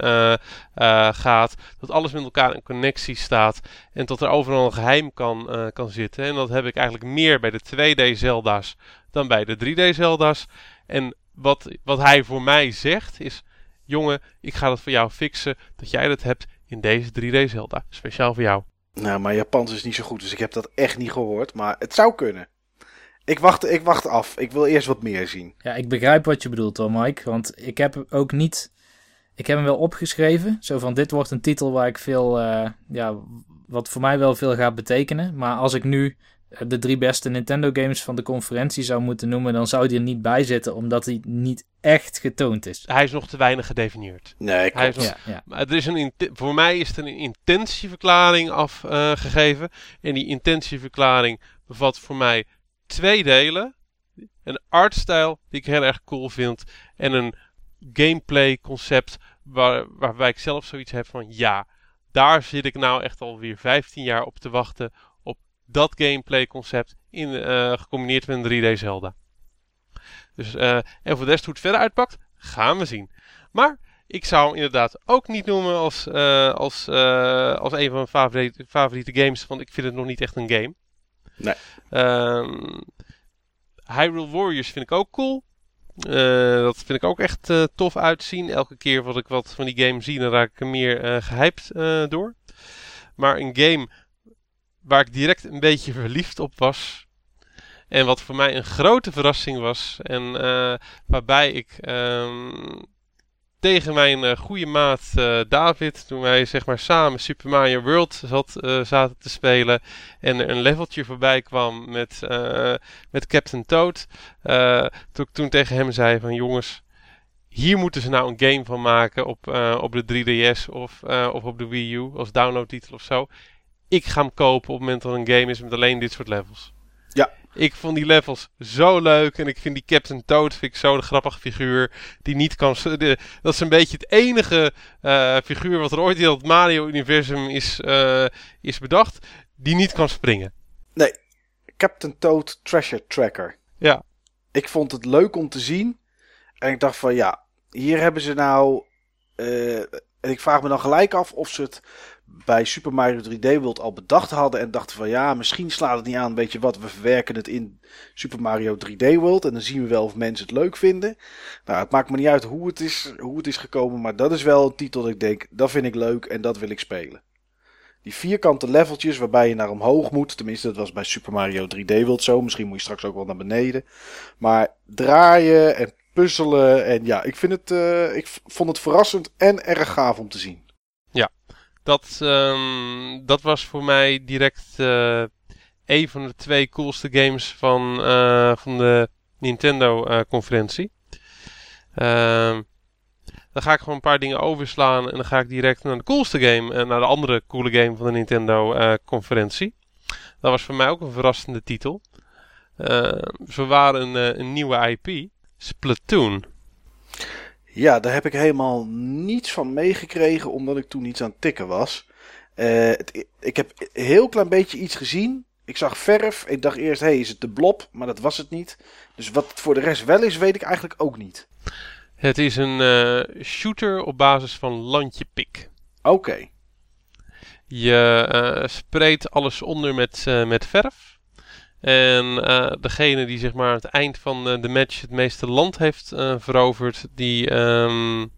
gaat. Dat alles met elkaar in connectie staat. En dat er overal een geheim kan, kan zitten. En dat heb ik eigenlijk meer bij de 2D Zelda's dan bij de 3D Zelda's. En wat, wat hij voor mij zegt is jongen, ik ga dat voor jou fixen, dat jij dat hebt in deze 3D Zelda. Speciaal voor jou. Nou, maar Japans is niet zo goed, dus ik heb dat echt niet gehoord. Maar het zou kunnen. Ik wacht, ik wacht af. Ik wil eerst wat meer zien. Ja, ik begrijp wat je bedoelt hoor, Mike. Want ik heb ook niet... Ik heb hem wel opgeschreven. Zo van, dit wordt een titel waar ik veel... Uh, ja, wat voor mij wel veel gaat betekenen. Maar als ik nu de drie beste Nintendo games van de conferentie zou moeten noemen, dan zou die er niet bij zitten, omdat hij niet echt getoond is. Hij is nog te weinig gedefinieerd. Nee, hij is nog, ja, ja. Maar er is een, voor mij is er een intentieverklaring afgegeven. Uh, en die intentieverklaring bevat voor mij twee delen. Een artstyle die ik heel erg cool vind. En een gameplay concept waar, waarbij ik zelf zoiets heb van ja, daar zit ik nou echt alweer 15 jaar op te wachten dat gameplay concept in, uh, gecombineerd met een 3D Zelda. Dus, uh, en voor de rest hoe het verder uitpakt, gaan we zien. Maar ik zou hem inderdaad ook niet noemen als, uh, als, als een van mijn favoriete, favoriete games, want ik vind het nog niet echt een game. Nee. Um, Hyrule Warriors vind ik ook cool. dat vind ik ook echt tof uitzien. Elke keer wat ik wat van die game zie, dan raak ik er meer gehyped door. Maar een game waar ik direct een beetje verliefd op was. En wat voor mij een grote verrassing was. En uh, waarbij ik um, tegen mijn uh, goede maat uh, David, toen wij zeg maar samen Super Mario World zat, zaten te spelen. En er een leveltje voorbij kwam met, met Captain Toad. toen ik toen tegen hem zei van jongens, hier moeten ze nou een game van maken op, op de 3DS of, of op de Wii U als downloadtitel of zo ik ga hem kopen op het moment dat een game is met alleen dit soort levels. Ja. Ik vond die levels zo leuk. En ik vind die Captain Toad vind ik zo'n grappige figuur. Die niet kan... De, dat is een beetje het enige uh, figuur wat er ooit in het Mario-universum is, uh, is bedacht. Die niet kan springen. Nee. Captain Toad Treasure Tracker. Ja. Ik vond het leuk om te zien. En ik dacht van ja, hier hebben ze nou... Uh, en ik vraag me dan gelijk af of ze het bij Super Mario 3D World al bedacht hadden en dachten van ja, misschien slaat het niet aan, weet je wat, we verwerken het in Super Mario 3D World en dan zien we wel of mensen het leuk vinden. Nou, het maakt me niet uit hoe het is, hoe het is gekomen, maar dat is wel een titel dat ik denk, dat vind ik leuk en dat wil ik spelen. Die vierkante leveltjes waarbij je naar omhoog moet, tenminste dat was bij Super Mario 3D World zo, misschien moet je straks ook wel naar beneden. Maar draaien en puzzelen en ja, ik vind het, uh, ik vond het verrassend en erg gaaf om te zien. Dat, um, dat was voor mij direct uh, een van de twee coolste games van, uh, van de Nintendo-conferentie. Uh, dan ga ik gewoon een paar dingen overslaan en dan ga ik direct naar de coolste game en naar de andere coole game van de Nintendo-conferentie. dat was voor mij ook een verrassende titel. ze waren een, een nieuwe IP, Splatoon. Ja, daar heb ik helemaal niets van meegekregen, omdat ik toen niet aan het tikken was. Uh, het, ik heb een heel klein beetje iets gezien. Ik zag verf. Ik dacht eerst, hé, hey, is het de blob? Maar dat was het niet. Dus wat het voor de rest wel is, weet ik eigenlijk ook niet. Het is een uh, shooter op basis van landje pik. Oké. Okay. Je uh, spreekt alles onder met, met verf. En uh, degene die zeg maar aan het eind van de, de match het meeste land heeft uh, veroverd, die, um,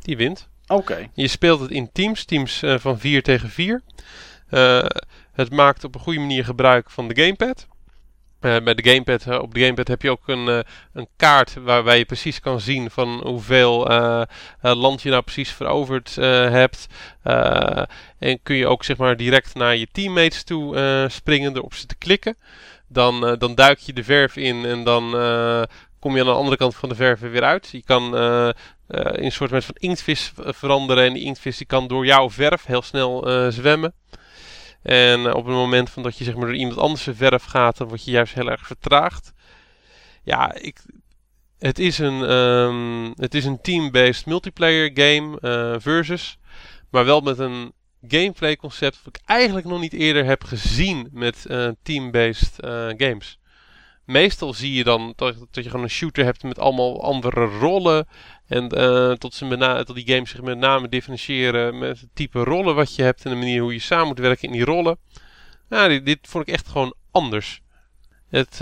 die wint. Oké. Okay. Je speelt het in teams, teams van 4 tegen 4. Het maakt op een goede manier gebruik van de gamepad. Bij de gamepad, op de gamepad heb je ook een, een kaart waarbij je precies kan zien van hoeveel land je nou precies veroverd hebt. en kun je ook zeg maar direct naar je teammates toe springen door op ze te klikken. Dan, dan duik je de verf in en dan kom je aan de andere kant van de verf weer uit. Je kan in een soort van inktvis veranderen en die inktvis die kan door jouw verf heel snel zwemmen. En eh, op het moment van dat je zeg maar, door iemand anders verf gaat, dan word je juist heel erg vertraagd. Ja, ik, het is een, um, het is een team-based multiplayer game versus. Maar wel met een gameplay concept wat ik eigenlijk nog niet eerder heb gezien met uh, team-based uh, games. Meestal zie je dan dat, dat, je gewoon een shooter hebt met allemaal andere rollen. En uh, tot, ze tot die games zich met name differentiëren met het type rollen wat je hebt en de manier hoe je samen moet werken in die rollen. Nou, dit, vond ik echt gewoon anders. Het,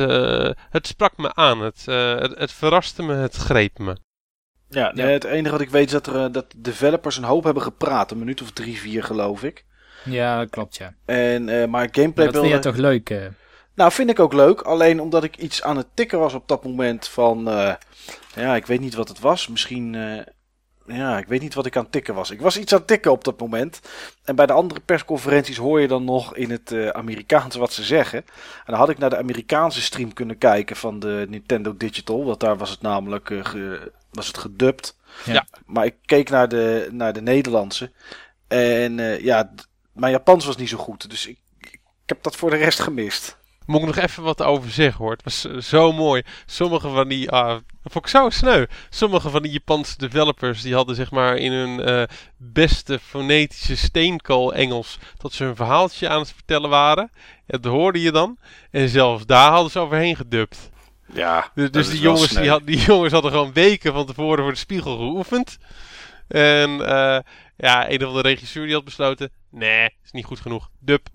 het sprak me aan, het, het, het, verraste me, het greep me. Ja, nee, het enige wat ik weet is dat, er, dat developers een hoop hebben gepraat. Een minuut of drie, vier geloof ik. Ja, dat klopt ja. En, maar gameplay... Maar dat vind je toch leuk? Nou, vind ik ook leuk. Alleen omdat ik iets aan het tikken was op dat moment van... Uh, ja, ik weet niet wat het was. Misschien... Uh, ja, ik weet niet wat ik aan het tikken was. Ik was iets aan het tikken op dat moment. En bij de andere persconferenties hoor je dan nog in het uh, Amerikaans wat ze zeggen. En dan had ik naar de Amerikaanse stream kunnen kijken van de Nintendo Digital. Want daar was het namelijk ge, was het gedubt. Ja. Maar ik keek naar de, naar de Nederlandse. En ja, mijn Japans was niet zo goed. Dus ik, ik heb dat voor de rest gemist. Moet ik nog even wat over zeggen hoor. Het was zo mooi. Sommige van die. Dat vond ik zo sneu. Sommige van die Japanse developers. die hadden zeg maar in hun uh, beste fonetische steenkool Engels. dat ze hun verhaaltje aan het vertellen waren. En dat hoorde je dan. En zelfs daar hadden ze overheen gedubt. Ja. Dus, dus die, jongens, die, had, die, jongens hadden gewoon weken van tevoren voor de spiegel geoefend. En uh, ja, een of de regisseur die had besloten. Nee, is niet goed genoeg. Dub.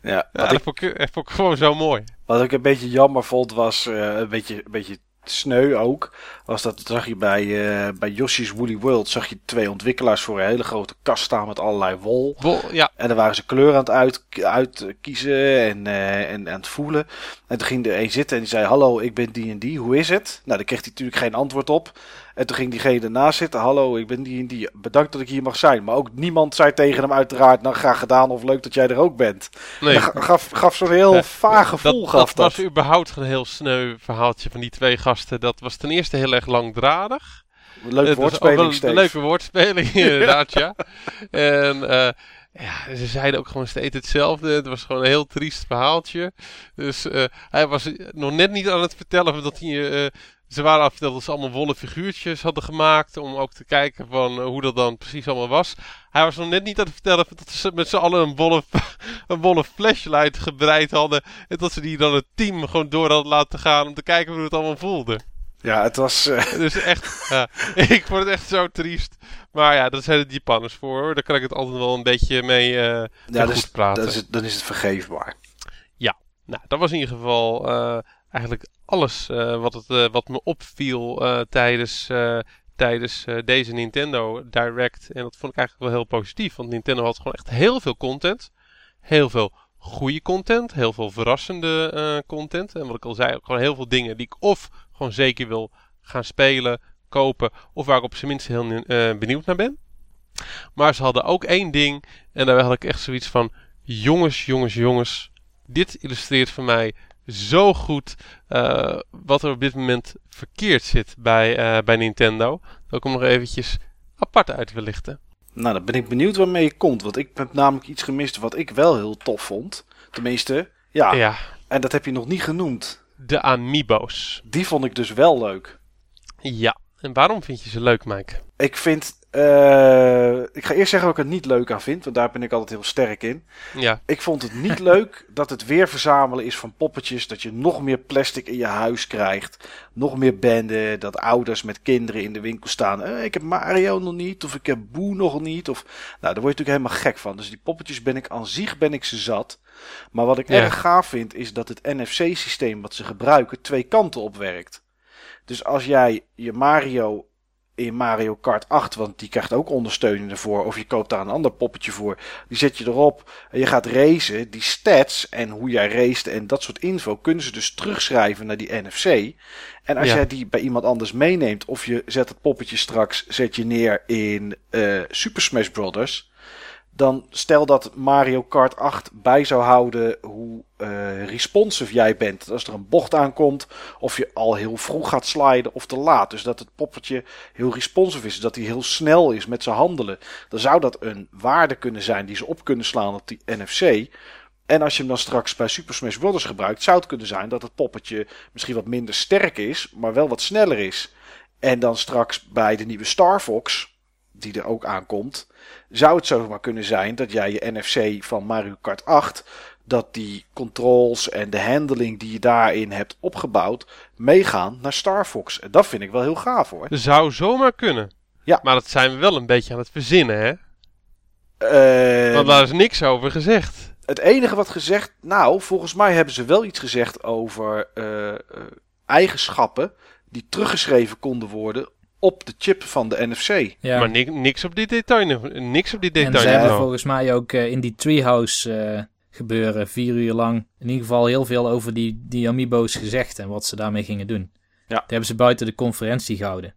Ja, ja dat vond ik, vond ik gewoon zo mooi. Wat ik een beetje jammer vond was uh, een, beetje, een beetje sneu ook. Was dat zag je bij, uh, bij Yoshi's Woolly World. Zag je twee ontwikkelaars voor een hele grote kast staan met allerlei wol. wol ja. En dan waren ze kleur aan het uit, uitkiezen en, uh, en aan het voelen. En toen ging er een zitten en die zei: Hallo, ik ben die en die. Hoe is het? Nou, daar kreeg hij natuurlijk geen antwoord op. En toen ging diegene ernaast zitten. Hallo, ik ben die en die. Bedankt dat ik hier mag zijn. Maar ook niemand zei tegen hem uiteraard, nou graag gedaan of leuk dat jij er ook bent. Nee. gaf, gaf zo'n heel vaag gevoel. Dat, gaf dat, was überhaupt een heel sneu verhaaltje van die twee gasten. Dat was ten eerste heel erg langdradig. Leuke woordspeling, leuke woordspeling, inderdaad, ja. En... Uh, ja, ze zeiden ook gewoon steeds hetzelfde. Het was gewoon een heel triest verhaaltje. Dus uh, hij was nog net niet aan het vertellen dat hij uh, ze waren af dat ze allemaal wollen figuurtjes hadden gemaakt. Om ook te kijken van uh, hoe dat dan precies allemaal was. Hij was nog net niet aan het vertellen dat ze met z'n allen een wollen, een wollen flashlight gebreid hadden. En dat ze die dan het team gewoon door hadden laten gaan om te kijken hoe het allemaal voelde. Ja, het was... Uh... Dus echt, ja, ik vond het echt zo triest. Maar ja, dat zijn de Japanners voor hoor. Daar kan ik het altijd wel een beetje mee, uh, ja, mee dus, goed praten. Dat is, dan is het vergeefbaar. Ja, nou dat was in ieder geval uh, eigenlijk alles uh, wat, het, uh, wat me opviel uh, tijdens, tijdens deze Nintendo Direct. En dat vond ik eigenlijk wel heel positief. Want Nintendo had gewoon echt heel veel content. Heel veel goede content. Heel veel verrassende content. En wat ik al zei, gewoon heel veel dingen die ik of gewoon zeker wil gaan spelen, kopen. Of waar ik op zijn minst heel benieuwd naar ben. Maar ze hadden ook één ding. En daar had ik echt zoiets van: jongens, jongens, jongens. Dit illustreert voor mij zo goed uh, wat er op dit moment verkeerd zit bij, uh, bij Nintendo. Dat ik hem nog eventjes apart uit wil lichten. Nou, dan ben ik benieuwd waarmee je komt. Want ik heb namelijk iets gemist wat ik wel heel tof vond. Tenminste, ja. ja. En dat heb je nog niet genoemd. De Amiibo's. Die vond ik dus wel leuk. Ja. En waarom vind je ze leuk, Mike? Ik vind uh, ik ga eerst zeggen wat ik het niet leuk aan vind, want daar ben ik altijd heel sterk in. Ja. Ik vond het niet leuk dat het weer verzamelen is van poppetjes, dat je nog meer plastic in je huis krijgt, nog meer benden, dat ouders met kinderen in de winkel staan. Eh, ik heb Mario nog niet, of ik heb Boe nog niet, of nou, daar word je natuurlijk helemaal gek van. Dus die poppetjes ben ik aan zich ben ik ze zat. Maar wat ik ja. erg gaaf vind is dat het NFC-systeem wat ze gebruiken twee kanten op werkt. Dus als jij je Mario in Mario Kart 8, want die krijgt ook ondersteuning ervoor. Of je koopt daar een ander poppetje voor. Die zet je erop en je gaat racen. Die stats en hoe jij raced en dat soort info kunnen ze dus terugschrijven naar die NFC. En als Ja. jij die bij iemand anders meeneemt, of je zet het poppetje straks zet je neer in eh, Super Smash Brothers. Dan stel dat Mario Kart 8 bij zou houden hoe eh, responsive jij bent. Als er een bocht aankomt, of je al heel vroeg gaat sliden of te laat. Dus dat het poppetje heel responsive is. Dat hij heel snel is met zijn handelen. Dan zou dat een waarde kunnen zijn die ze op kunnen slaan op die NFC. En als je hem dan straks bij Super Smash Bros. gebruikt, zou het kunnen zijn dat het poppetje misschien wat minder sterk is, maar wel wat sneller is. En dan straks bij de nieuwe Star Fox, die er ook aankomt, zou het zomaar kunnen zijn dat jij je NFC van Mario Kart 8, dat die controls en de handling die je daarin hebt opgebouwd, meegaan naar Star Fox. En dat vind ik wel heel gaaf hoor. Zou zomaar kunnen. Ja. Maar dat zijn we wel een beetje aan het verzinnen, hè? Eh, Want daar is niks over gezegd. Het enige wat gezegd, nou, volgens mij hebben ze wel iets gezegd over eh, eh, eigenschappen die teruggeschreven konden worden op de chip van de NFC. Ja. Maar ni- niks op dit detail. Niks op dit en detail. ze hebben volgens mij ook eh, in die treehouse eh, gebeuren vier uur lang in ieder geval heel veel over die, die amiibo's gezegd en wat ze daarmee gingen doen. Ja. Die hebben ze buiten de conferentie gehouden.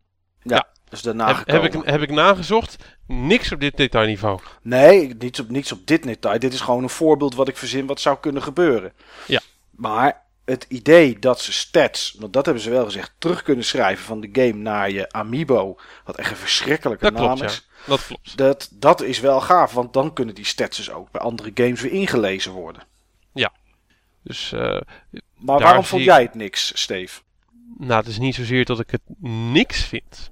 Dus daarna Heb, heb, ik, heb ik nagezocht? Niks op dit detailniveau. Nee, niets op, niets op dit detail. Dit is gewoon een voorbeeld wat ik verzin wat zou kunnen gebeuren. Ja. Maar het idee dat ze stats, want dat hebben ze wel gezegd, terug kunnen schrijven van de game naar je amiibo, wat echt een verschrikkelijke Dat naam klopt, ja. is. Dat klopt. Dat, dat is wel gaaf, want dan kunnen die stats dus ook bij andere games weer ingelezen worden. Dus, eh, Maar waarom zie vond ik- jij het niks, Steve? nou, het is niet zozeer dat ik het niks vind.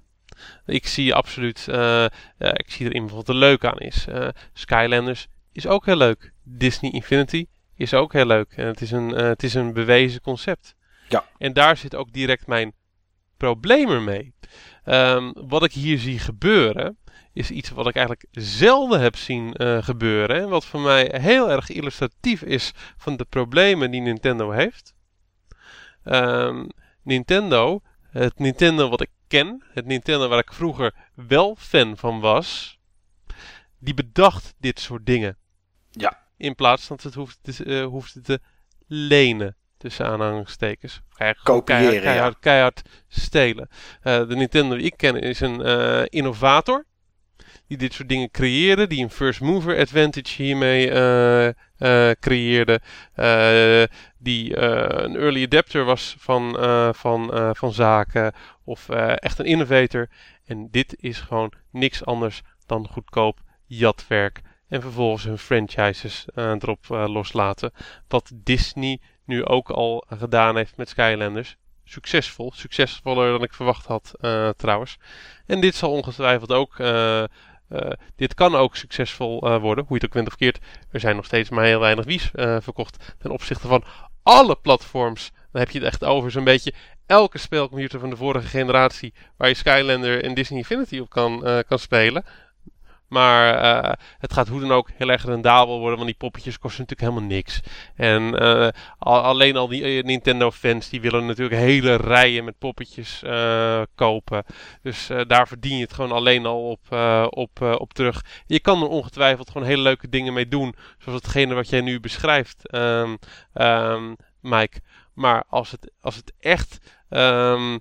Ik zie absoluut, eh, eh, ik zie er in bijvoorbeeld de leuk aan is. Skylanders is ook heel leuk. Disney Infinity is ook heel leuk. En het is een, eh, het is een bewezen concept. Ja. En daar zit ook direct mijn probleem ermee. Ehm, wat ik hier zie gebeuren, is iets wat ik eigenlijk zelden heb zien eh, gebeuren. En wat voor mij heel erg illustratief is van de problemen die Nintendo heeft. Ehm, Nintendo, het Nintendo wat ik ken, het Nintendo waar ik vroeger wel fan van was, die bedacht dit soort dingen. Ja. In plaats van dat het hoeft te, eh, te lenen, tussen aanhalingstekens. Kopiëren, keihard, keihard, keihard stelen. Eh, de Nintendo die ik ken is een eh, innovator. Die dit soort dingen creëerde. Die een first mover advantage hiermee creëerde. Die een early adapter was van, van, van zaken. Of echt een innovator. En dit is gewoon niks anders dan goedkoop jatwerk. En vervolgens hun franchises eh, erop eh, loslaten. Wat Disney nu ook al gedaan heeft met Skylanders. Succesvol. Succesvoller dan ik verwacht had eh, trouwens. En dit zal ongetwijfeld ook... dit kan ook succesvol worden, hoe je het ook went of keert. Er zijn nog steeds maar heel weinig Wii's verkocht ten opzichte van alle platforms. Dan heb je het echt over zo'n beetje elke speelcomputer van de vorige generatie waar je Skylander en Disney Infinity op kan, kan spelen. Maar eh, het gaat hoe dan ook heel erg rendabel worden, want die poppetjes kosten natuurlijk helemaal niks. En eh, al- alleen al die eh, Nintendo-fans die willen natuurlijk hele rijen met poppetjes kopen. Dus daar verdien je het gewoon alleen al op, op, op terug. Je kan er ongetwijfeld gewoon hele leuke dingen mee doen. Zoals hetgene wat jij nu beschrijft, ehm, Mike. Maar als het, als het echt ehm,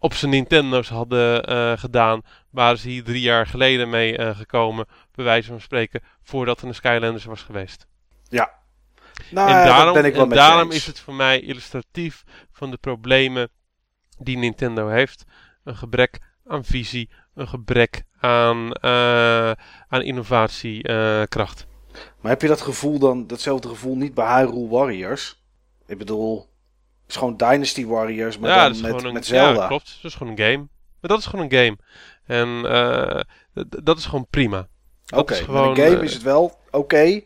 op zijn Nintendo's hadden eh, gedaan, waren ze hier drie jaar geleden mee eh, gekomen. Bij wijze van spreken, voordat er een Skylanders was geweest. Nou, en ja, dat daarom, ben ik wel en daarom is het voor mij illustratief van de problemen die Nintendo heeft. Een gebrek aan visie, een gebrek aan, eh, aan innovatiekracht. Maar heb je dat gevoel dan, datzelfde gevoel niet bij Hyrule Warriors? Ik bedoel, is gewoon Dynasty Warriors, maar ja, dan dat is met, een, met Zelda. Ja, klopt. Dat is gewoon een game. Maar dat is gewoon een game. En eh, dat is gewoon prima. Oké, gewoon, een game eh, is het wel oké,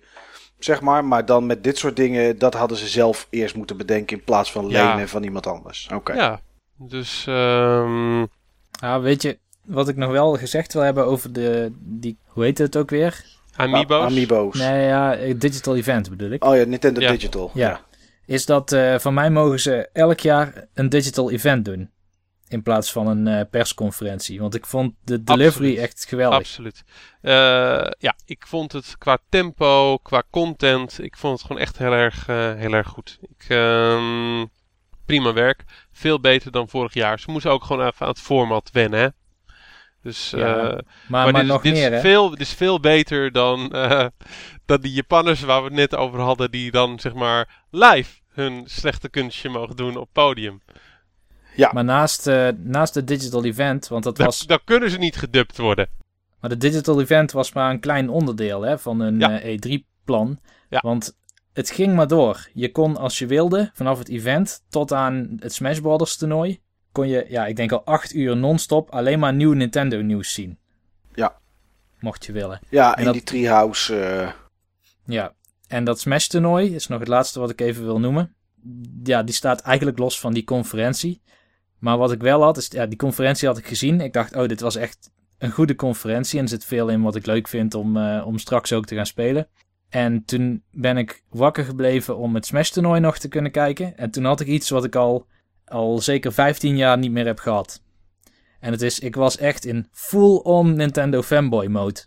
zeg maar. Maar dan met dit soort dingen, dat hadden ze zelf eerst moeten bedenken in plaats van Ja. lenen van iemand anders. Oké. Ja, dus ehm, Ja, weet je, wat ik nog wel gezegd wil hebben over de, die, hoe heet het ook weer? Amiibo's. Amiibo's. Nee, ja, digital event bedoel ik. Oh ja, Nintendo Ja. Digital. Ja. Is dat, eh, van mij mogen ze elk jaar een digital event doen. in plaats van een uh, persconferentie. Want ik vond de delivery Absoluut. echt geweldig. Absoluut. Uh, ja, ik vond het qua tempo, qua content, ik vond het gewoon echt heel erg, uh, heel erg goed. Ik, um, prima werk. Veel beter dan vorig jaar. Ze moesten ook gewoon even aan het format wennen, hè. Dus, ja, uh, maar, maar, maar dit, nog dit meer, is hè? veel, dit is veel beter dan, uh, dan die Japanners waar we het net over hadden, die dan zeg maar live hun slechte kunstje mogen doen op podium. Ja. Maar naast, uh, naast de digital event, want dat Dan, was... dan kunnen ze niet gedubt worden. Maar de digital event was maar een klein onderdeel hè, van Ja. eh, E3-plan. Ja. Want het ging maar door. Je kon als je wilde, vanaf het event tot aan het Smash Brothers toernooi, kon je, ja, ik denk al acht uur non-stop alleen maar nieuw Nintendo nieuws zien. Ja. Mocht je willen. Ja, En in die treehouse. eh, Ja. En dat Smash toernooi is nog het laatste wat ik even wil noemen. Ja, die staat eigenlijk los van die conferentie. Maar wat ik wel had, is ja, die conferentie had ik gezien. Ik dacht, oh, dit was echt een goede conferentie. En er zit veel in wat ik leuk vind om, eh, om straks ook te gaan spelen. En toen ben ik wakker gebleven om het Smash toernooi nog te kunnen kijken. En toen had ik iets wat ik al, al zeker 15 jaar niet meer heb gehad. En het is, ik was echt in full-on Nintendo fanboy mode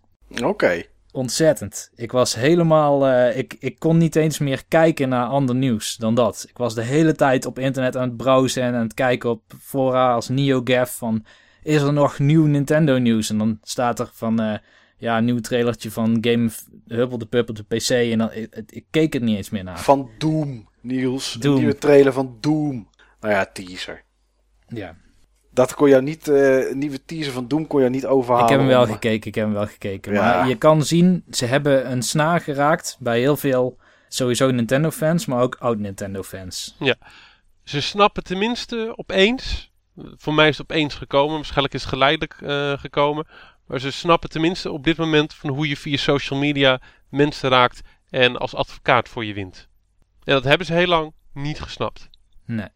Oké. ontzettend. Ik was helemaal. eh, ik, ik kon niet eens meer kijken naar ander nieuws dan dat. Ik was de hele tijd op internet aan het browsen en aan het kijken op fora als NeoGaf van. Is er nog nieuw Nintendo nieuws? En dan staat er van. eh, ja, een nieuw trailertje van Game Hubble de Pup op de PC. En dan, ik, ik keek er niet eens meer naar. Van Doom, Niels. Doom. Een nieuwe trailer van Doom. Nou ja, teaser. Ja, Dat kon jou niet, eh, een nieuwe teaser van Doom kon jou niet overhalen. ik heb hem wel om- gekeken. Ik heb hem wel gekeken. Ja. Maar je kan zien, ze hebben een snaar geraakt bij heel veel. Sowieso Nintendo-fans, maar ook oud-Nintendo-fans. Ze snappen tenminste opeens. Voor mij is het opeens gekomen. Waarschijnlijk is het geleidelijk eh, gekomen. Maar ze snappen tenminste op dit moment van hoe je via social media mensen raakt en als advocaat voor je wint. En dat hebben ze heel lang niet gesnapt. Nee.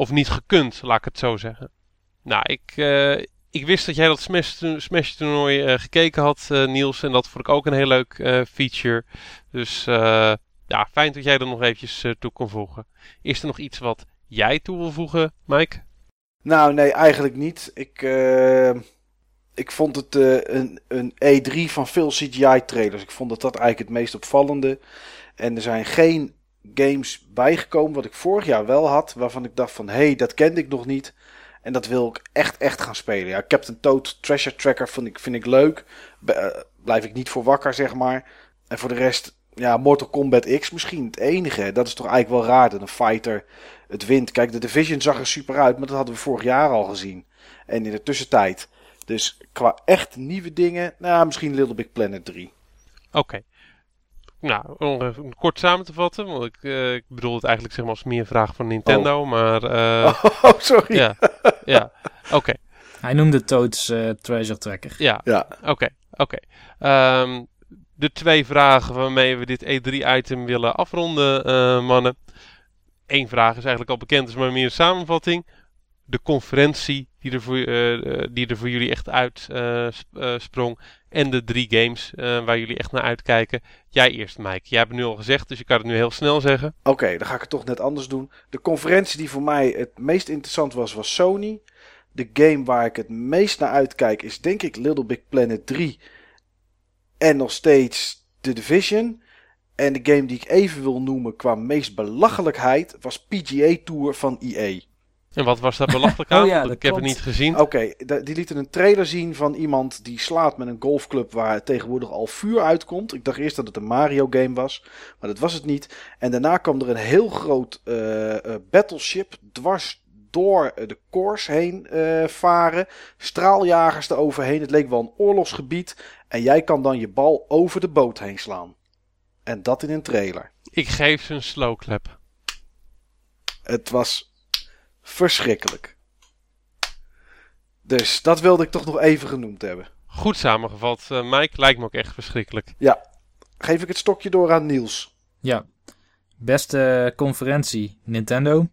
Of niet gekund, laat ik het zo zeggen. Nou, ik, eh, ik wist dat jij dat Smash, toernooi eh, gekeken had, eh, Niels. En dat vond ik ook een heel leuk feature. Dus ja, fijn dat jij er nog eventjes toe kon voegen. Is er nog iets wat jij toe wil voegen, Mike? Nou, nee, eigenlijk niet. Ik, ik vond het een, een E3 van veel CGI-trailers. Ik vond dat dat eigenlijk het meest opvallende. En er zijn geen games bijgekomen wat ik vorig jaar wel had. Waarvan ik dacht van, hé, hey, dat kende ik nog niet. En dat wil ik echt, echt gaan spelen. Ja, Captain Toad Treasure Tracker vind ik, vind ik leuk. Eh, blijf ik niet voor wakker, zeg maar. En voor de rest, ja, Mortal Kombat X misschien het enige. Dat is toch eigenlijk wel raar dat een fighter het wint. Kijk, de Division zag er super uit, maar dat hadden we vorig jaar al gezien. En in de tussentijd. Dus qua echt nieuwe dingen, nou, misschien Little Big Planet 3. Oké. Nou, om even kort samen te vatten, want ik, eh, ik bedoel het eigenlijk zeg maar als meer vraag van Nintendo, maar eh, Oh, sorry. ja, ja, oké, Hij noemde Toads eh, Treasure Tracker. ja, Ja. Oké, oké. Ehm, de twee vragen waarmee we dit E3-item willen afronden, eh, mannen. Eén vraag is eigenlijk al bekend, is maar meer een samenvatting. De conferentie die er voor, eh, eh, die er voor jullie echt uit eh, sp- sprong. En de drie games waar jullie echt naar uitkijken. Jij eerst, Mike. Jij hebt het nu al gezegd, dus je kan het nu heel snel zeggen. Oké, dan ga ik het toch net anders doen. De conferentie die voor mij het meest interessant was, was Sony. De game waar ik het meest naar uitkijk is denk ik Little Big Planet 3. En nog steeds The Division. En de game die ik even wil noemen qua meest belachelijkheid was PGA Tour van EA. En wat was daar belachelijk Oh aan? ja, dat ik heb het niet gezien. Oké, die lieten een trailer zien van iemand die slaat met een golfclub waar tegenwoordig al vuur uitkomt. Ik dacht eerst dat het een Mario game was, maar dat was het niet. En daarna kwam er een heel groot eh, eh, battleship dwars door eh, de course heen eh, varen. Straaljagers eroverheen. Het leek wel een oorlogsgebied. En jij kan dan je bal over de boot heen slaan. En dat in een trailer. Ik geef ze een slow clap. Het was verschrikkelijk. Dus dat wilde ik toch nog even genoemd hebben. Goed samengevat, eh, Mike. Lijkt me ook echt verschrikkelijk. Ja, geef ik het stokje door aan Niels. Ja, beste conferentie Nintendo.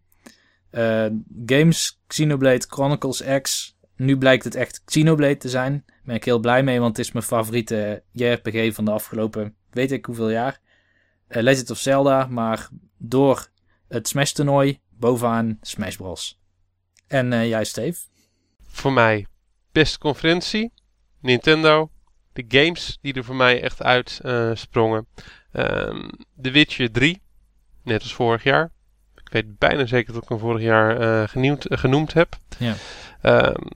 Eh, games Xenoblade Chronicles X. Nu blijkt het echt Xenoblade te zijn. Daar ben ik heel blij mee, want het is mijn favoriete JRPG van de afgelopen weet ik hoeveel jaar. Eh, Legend of Zelda, maar door het Smash toernooi bovenaan Smash Bros. En eh jij Steve? voor mij beste conferentie, Nintendo. De games die er voor mij echt uit uh, sprongen. Um, The Witcher 3, net als vorig jaar. Ik weet bijna zeker dat ik hem vorig jaar uh, genoemd, genoemd heb. Ja. Um,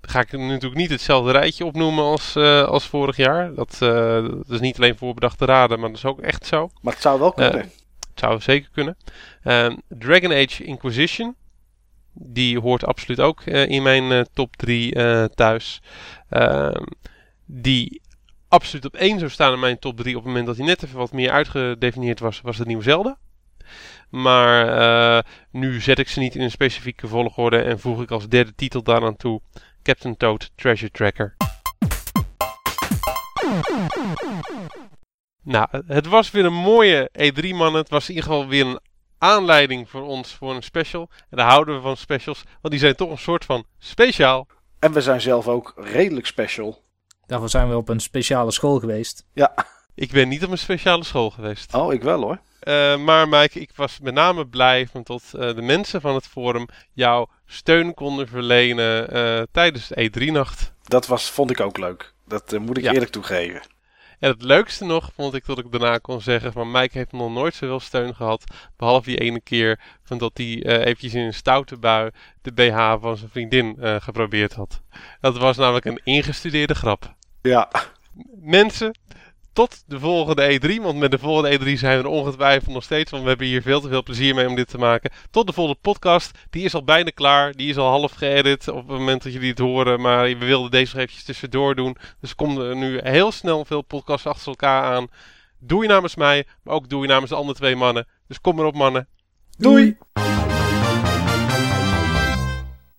ga ik natuurlijk niet hetzelfde rijtje opnoemen als, uh, als vorig jaar. Dat, uh, dat, is niet alleen voorbedachte raden, maar dat is ook echt zo. Maar het zou wel kunnen. Uh, zou zeker kunnen. Um, Dragon Age Inquisition. Die hoort absoluut ook in mijn top 3 thuis. Um, die absoluut op één zou staan in mijn top 3 op het moment dat hij net even wat meer uitgedefinieerd was, was het nieuwe Zelda. Maar nu zet ik ze niet in een specifieke volgorde en voeg ik als derde titel daaraan toe Captain Toad Treasure Tracker. Nou, het was weer een mooie E3 man. Het was in ieder geval weer een aanleiding voor ons voor een special. En daar houden we van specials, want die zijn toch een soort van speciaal. En we zijn zelf ook redelijk special. Daarvoor zijn we op een speciale school geweest. Ja. Ik ben niet op een speciale school geweest. Oh, ik wel hoor. Uh, maar Mike, ik was met name blij dat uh, de mensen van het forum jou steun konden verlenen uh, tijdens E3-nacht. Dat was, vond ik ook leuk. Dat moet ik ja. eerlijk toegeven. En het leukste nog vond ik dat ik daarna kon zeggen van Mike heeft nog nooit zoveel steun gehad. Behalve die ene keer van dat hij eventjes in een stoute bui de BH van zijn vriendin geprobeerd had. Dat was namelijk een ingestudeerde grap. Ja. Mensen, tot de volgende E3. Want met de volgende E3 zijn we er ongetwijfeld nog steeds. Want we hebben hier veel te veel plezier mee om dit te maken. Tot de volgende podcast. Die is al bijna klaar. Die is al half geëdit op het moment dat jullie het horen. Maar we wilden deze nog eventjes tussendoor doen. Dus komen er nu heel snel veel podcasts achter elkaar aan. Doe je namens mij. Maar ook doe je namens de andere twee mannen. Dus kom erop mannen. Doei.